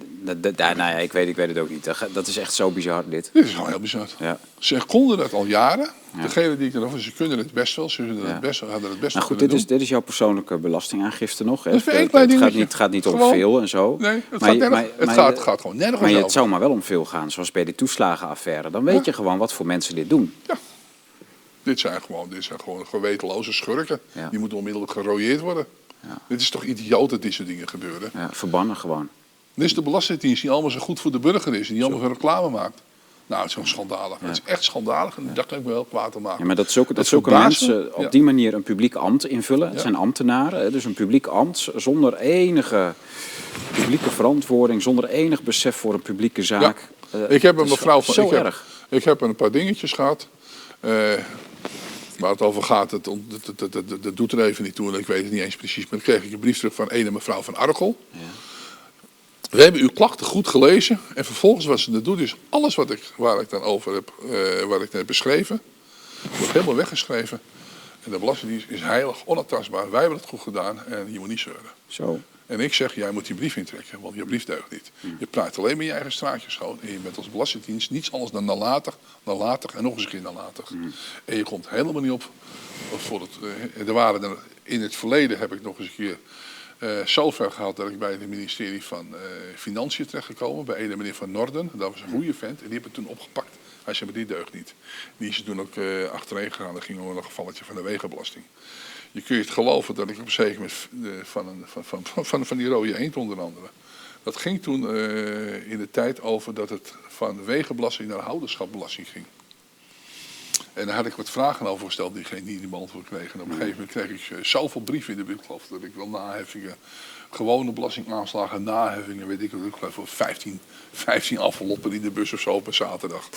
S1: nou ja, ik weet, ik weet het ook niet. Dat is echt zo bizar, dit.
S2: Dit is gewoon heel bizar.
S1: Ja.
S2: Ze konden dat al jaren.
S1: Ja.
S2: Degene die ik erover, ze kunnen het best wel. Ze kunnen
S1: Ja.
S2: het best wel, hadden het best
S1: Nou
S2: wel
S1: goed, dit is, dit is jouw persoonlijke belastingaangifte nog. Hè? Het- gaat niet, het gaat niet om
S2: Gewoon.
S1: veel en zo.
S2: Nee, het,
S1: Maar
S2: gaat,
S1: je-
S2: nergens-
S1: maar-
S2: het
S1: maar
S2: gaat,
S1: je-
S2: gaat gewoon nergens
S1: Maar je, het zou maar wel om veel gaan, zoals bij die toeslagenaffaire. Dan weet je gewoon wat voor mensen dit doen.
S2: Dit zijn gewoon, dit zijn gewoon gewetenloze schurken.
S1: Ja.
S2: Die moeten onmiddellijk gerooieerd worden.
S1: Ja.
S2: Dit is toch idioot dat dit soort dingen gebeuren.
S1: Ja, verbannen gewoon.
S2: Dit is de belastingdienst die allemaal zo goed voor de burger is. En die allemaal veel reclame maakt. Nou, het is gewoon schandalig. Het is echt schandalig. En dat kan ik me wel kwaad aan maken.
S1: Ja, maar dat zulke, dat zulke mensen op
S2: Ja.
S1: die manier een publiek ambt invullen. Het
S2: Ja.
S1: zijn ambtenaren, dus een publiek ambt zonder enige publieke verantwoording, zonder enig besef voor een publieke zaak. Eh,
S2: Ik heb een mevrouw van.
S1: Zo
S2: ik, heb,
S1: erg.
S2: ik heb een paar dingetjes gehad. eh, waar het over gaat, dat, dat, dat, dat- dat doet er even niet toe. En ik weet het niet eens precies. Maar dan kreeg ik een brief terug van een mevrouw van Arkel. We hebben uw klachten goed gelezen. En vervolgens wat ze dat doet is alles wat ik, waar ik dan over heb, eh, waar ik net heb beschreven. Wordt helemaal weggeschreven. En de Belastingdienst is heilig, onaantastbaar. Wij hebben het goed gedaan en je moet niet zeuren.
S1: Zo.
S2: En ik zeg, jij moet die brief intrekken, want je brief deugt niet. Je praat alleen maar je eigen straatjes schoon. En je bent als belastingdienst niets anders dan nalatig, nalatig en nog eens een keer nalatig. En je komt helemaal niet op voor het... eh, er waren er, in het verleden heb ik nog eens een keer eh zover gehad dat ik bij het ministerie van eh, Financiën terechtgekomen. Bij een meneer Van Norden. Dat was een goede vent. En die hebben het toen opgepakt. Hij zei, maar die deugt niet. Die is toen ook eh, achterheen gegaan. Dat ging om een gevalletje van de wegenbelasting. Je kun je het geloven dat ik op een zeker moment van, een, van, van, van, van, van die rode eend onder andere. Dat ging toen eh, in de tijd over dat het van wegenbelasting naar houderschapbelasting ging. En daar had ik wat vragen over gesteld die geen die beantwoord kregen. En op een gegeven moment kreeg ik eh, zoveel brieven in de buurt, geloof dat ik wel naheffingen, gewone belastingaanslagen, naheffingen, weet ik wat, ik geloof voor 15, 15 enveloppen in de bus of zo op een zaterdag.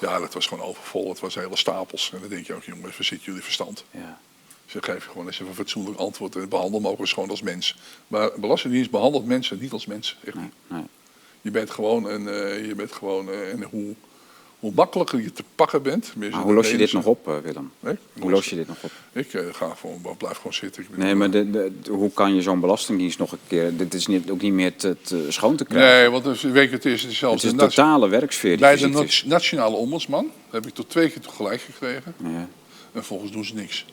S2: Ja, dat was gewoon overvol. Het was hele stapels. En dan denk je ook, jongens, waar zit jullie verstand?
S1: Ja.
S2: Ze geven gewoon eens even een fatsoenlijk antwoord en behandel hem ook eens gewoon als mens. Maar Belastingdienst behandelt mensen niet als. Echt.
S1: Nee.
S2: Je bent gewoon een, eh, je bent gewoon, eh, en hoe, hoe makkelijker je te pakken bent.
S1: Maar hoe los je dit nog op, eh, Willem?
S2: Nee?
S1: Hoe los je dit nog op?
S2: Ik eh, ga gewoon, blijf gewoon zitten. Ik
S1: Nee, maar de, hoe kan je zo'n belastingdienst nog een keer... Dit is niet, ook niet meer te, te schoon te krijgen.
S2: Nee, want dus, weet je, het is
S1: het
S2: zelfs
S1: is
S2: de
S1: een totale werksfeer
S2: bij de
S1: is.
S2: nationale ombudsman heb ik tot twee keer tegelijk gekregen.
S1: Ja.
S2: En volgens doen ze niks.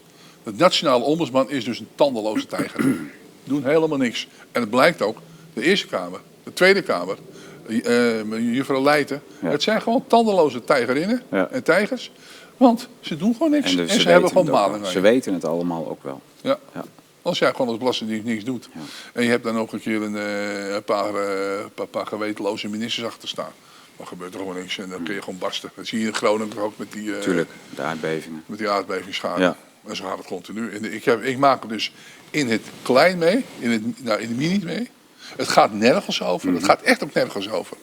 S2: De nationale ombudsman is dus een tandeloze tijger. Doen helemaal niks. En het blijkt ook, de Eerste Kamer, de Tweede Kamer, eh, juffrouw Leijten.
S1: Ja.
S2: Het zijn gewoon tandeloze tijgerinnen
S1: Ja.
S2: en tijgers. Want ze doen gewoon niks. En,
S1: dus
S2: ze, hebben gewoon
S1: het
S2: maling
S1: Ze weten het allemaal ook wel.
S2: Ja.
S1: Ja.
S2: Als jij gewoon als belastingdienst niks doet. En je hebt dan ook een keer een, eh, een paar, eh, paar, paar gewetenloze ministers achter staan. Dan gebeurt er gewoon niks en dan kun je gewoon barsten. Dat zie je in Groningen ook met die, eh,
S1: Tuurlijk, de aardbevingen.
S2: met die aardbevingsschade.
S1: Ja.
S2: En zo gaat het continu. En ik, heb, ik maak het dus in het klein mee, in, het, nou, in de mini mee. Het gaat nergens over.
S1: Mhm.
S2: Het gaat echt ook nergens over.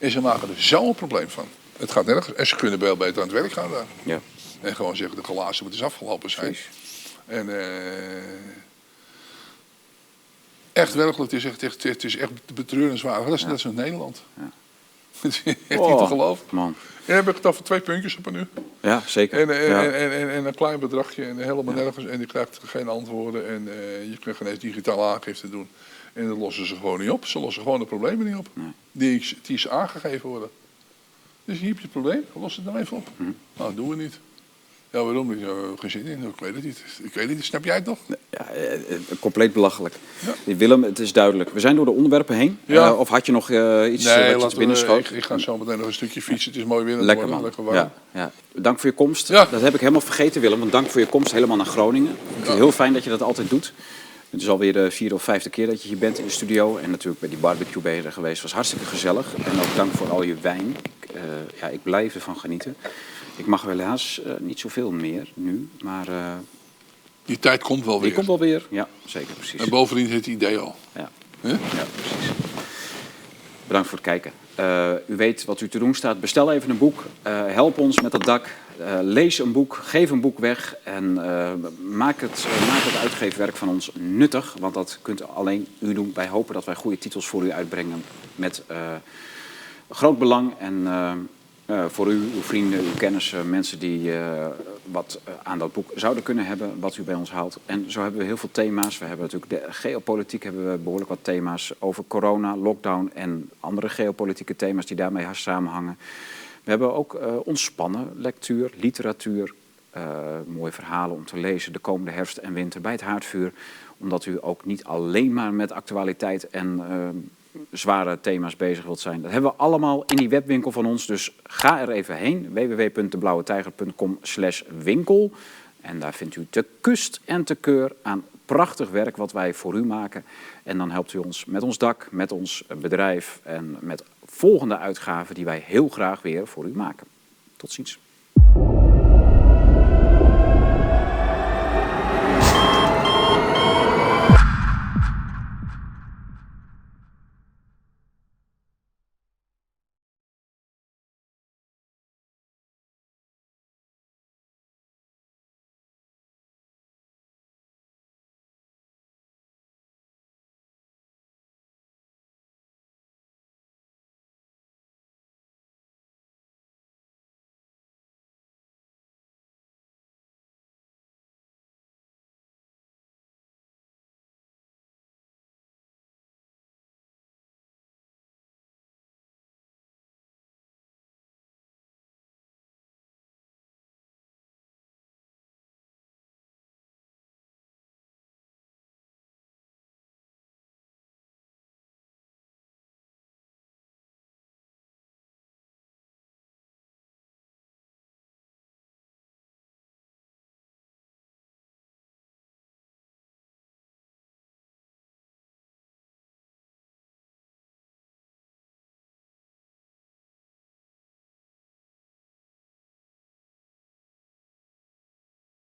S2: En ze maken er zo een probleem van. Het gaat nergens. En ze kunnen wel beter aan het werk gaan daar.
S1: Ja.
S2: En gewoon zeggen, de glazen moet eens afgelopen zijn.
S1: Precies.
S2: En eh, echt werkelijk, het is echt, echt, het is echt betreurenswaardig. Dat is net zoals Nederland. Het is echt niet te geloven.
S1: Man.
S2: En heb ik het over twee puntjes op een nu.
S1: Ja, zeker.
S2: En, en,
S1: ja.
S2: en, en, en, en een klein bedragje en helemaal nergens. En je krijgt geen antwoorden. En eh, je kunt geen eens digitale aangifte doen. En dat lossen ze gewoon niet op. Ze lossen gewoon de problemen niet op. Die, die ze aangegeven worden. Dus hier heb je het probleem. Los het dan even op.
S1: Hm.
S2: Nou, dat doen we niet. Ja, waarom niet? Ja, geen zin in. Ik weet het niet. Ik weet het niet. Snap jij het nog?
S1: Ja, eh, eh, compleet belachelijk.
S2: Ja.
S1: Willem, het is duidelijk. We zijn door de onderwerpen heen.
S2: Ja.
S1: Eh, of had je nog iets eh, wat je te
S2: laten we-
S1: binnen schoot?
S2: ik, ik ga zo meteen nog een stukje fietsen. Het is mooi weer.
S1: Lekker man.
S2: Lekker warm.
S1: ja, ja. Dank voor je komst. Dat heb ik helemaal vergeten, Willem. Want dank voor je komst helemaal naar Groningen. Ik het heel fijn dat je dat altijd doet. Het is alweer de vierde of vijfde keer dat je hier bent in de studio. En natuurlijk bij die barbecue ben je er geweest. was hartstikke gezellig. En ook dank voor al je wijn. Ik, ja, ik blijf ervan genieten. Ik mag wel helaas eh, niet zoveel meer nu. Maar eh
S2: Die tijd komt wel weer.
S1: die komt wel weer. Ja, zeker, precies.
S2: En bovendien zit het idee al.
S1: Ja.
S2: Hè?
S1: Ja, precies. Bedankt voor het kijken. Eh, u weet wat u te doen staat. Bestel even een boek. Eh, help ons met dat dak. Eh, lees een boek. Geef een boek weg. En eh, maak, het, maak het uitgeefwerk van ons nuttig. Want dat kunt alleen u doen. Wij hopen dat wij goede titels voor u uitbrengen. Met eh, groot belang. En eh, eh, voor u, uw vrienden, uw kennissen, mensen die eh, wat eh, aan dat boek zouden kunnen hebben, wat u bij ons haalt. En zo hebben we heel veel thema's. We hebben natuurlijk de geopolitiek, hebben we behoorlijk wat thema's over corona, lockdown en andere geopolitieke thema's die daarmee samenhangen. We hebben ook eh, ontspannen lectuur, literatuur, eh, mooie verhalen om te lezen de komende herfst en winter bij het haardvuur. Omdat u ook niet alleen maar met actualiteit en eh, zware thema's bezig wilt zijn. Dat hebben we allemaal in die webwinkel van ons. Dus ga er even heen. www.deblauwetijger.com slash winkel. En daar vindt u te kust en te keur aan prachtig werk wat wij voor u maken. En dan helpt u ons met ons dak, met ons bedrijf en met volgende uitgaven die wij heel graag weer voor u maken. Tot ziens.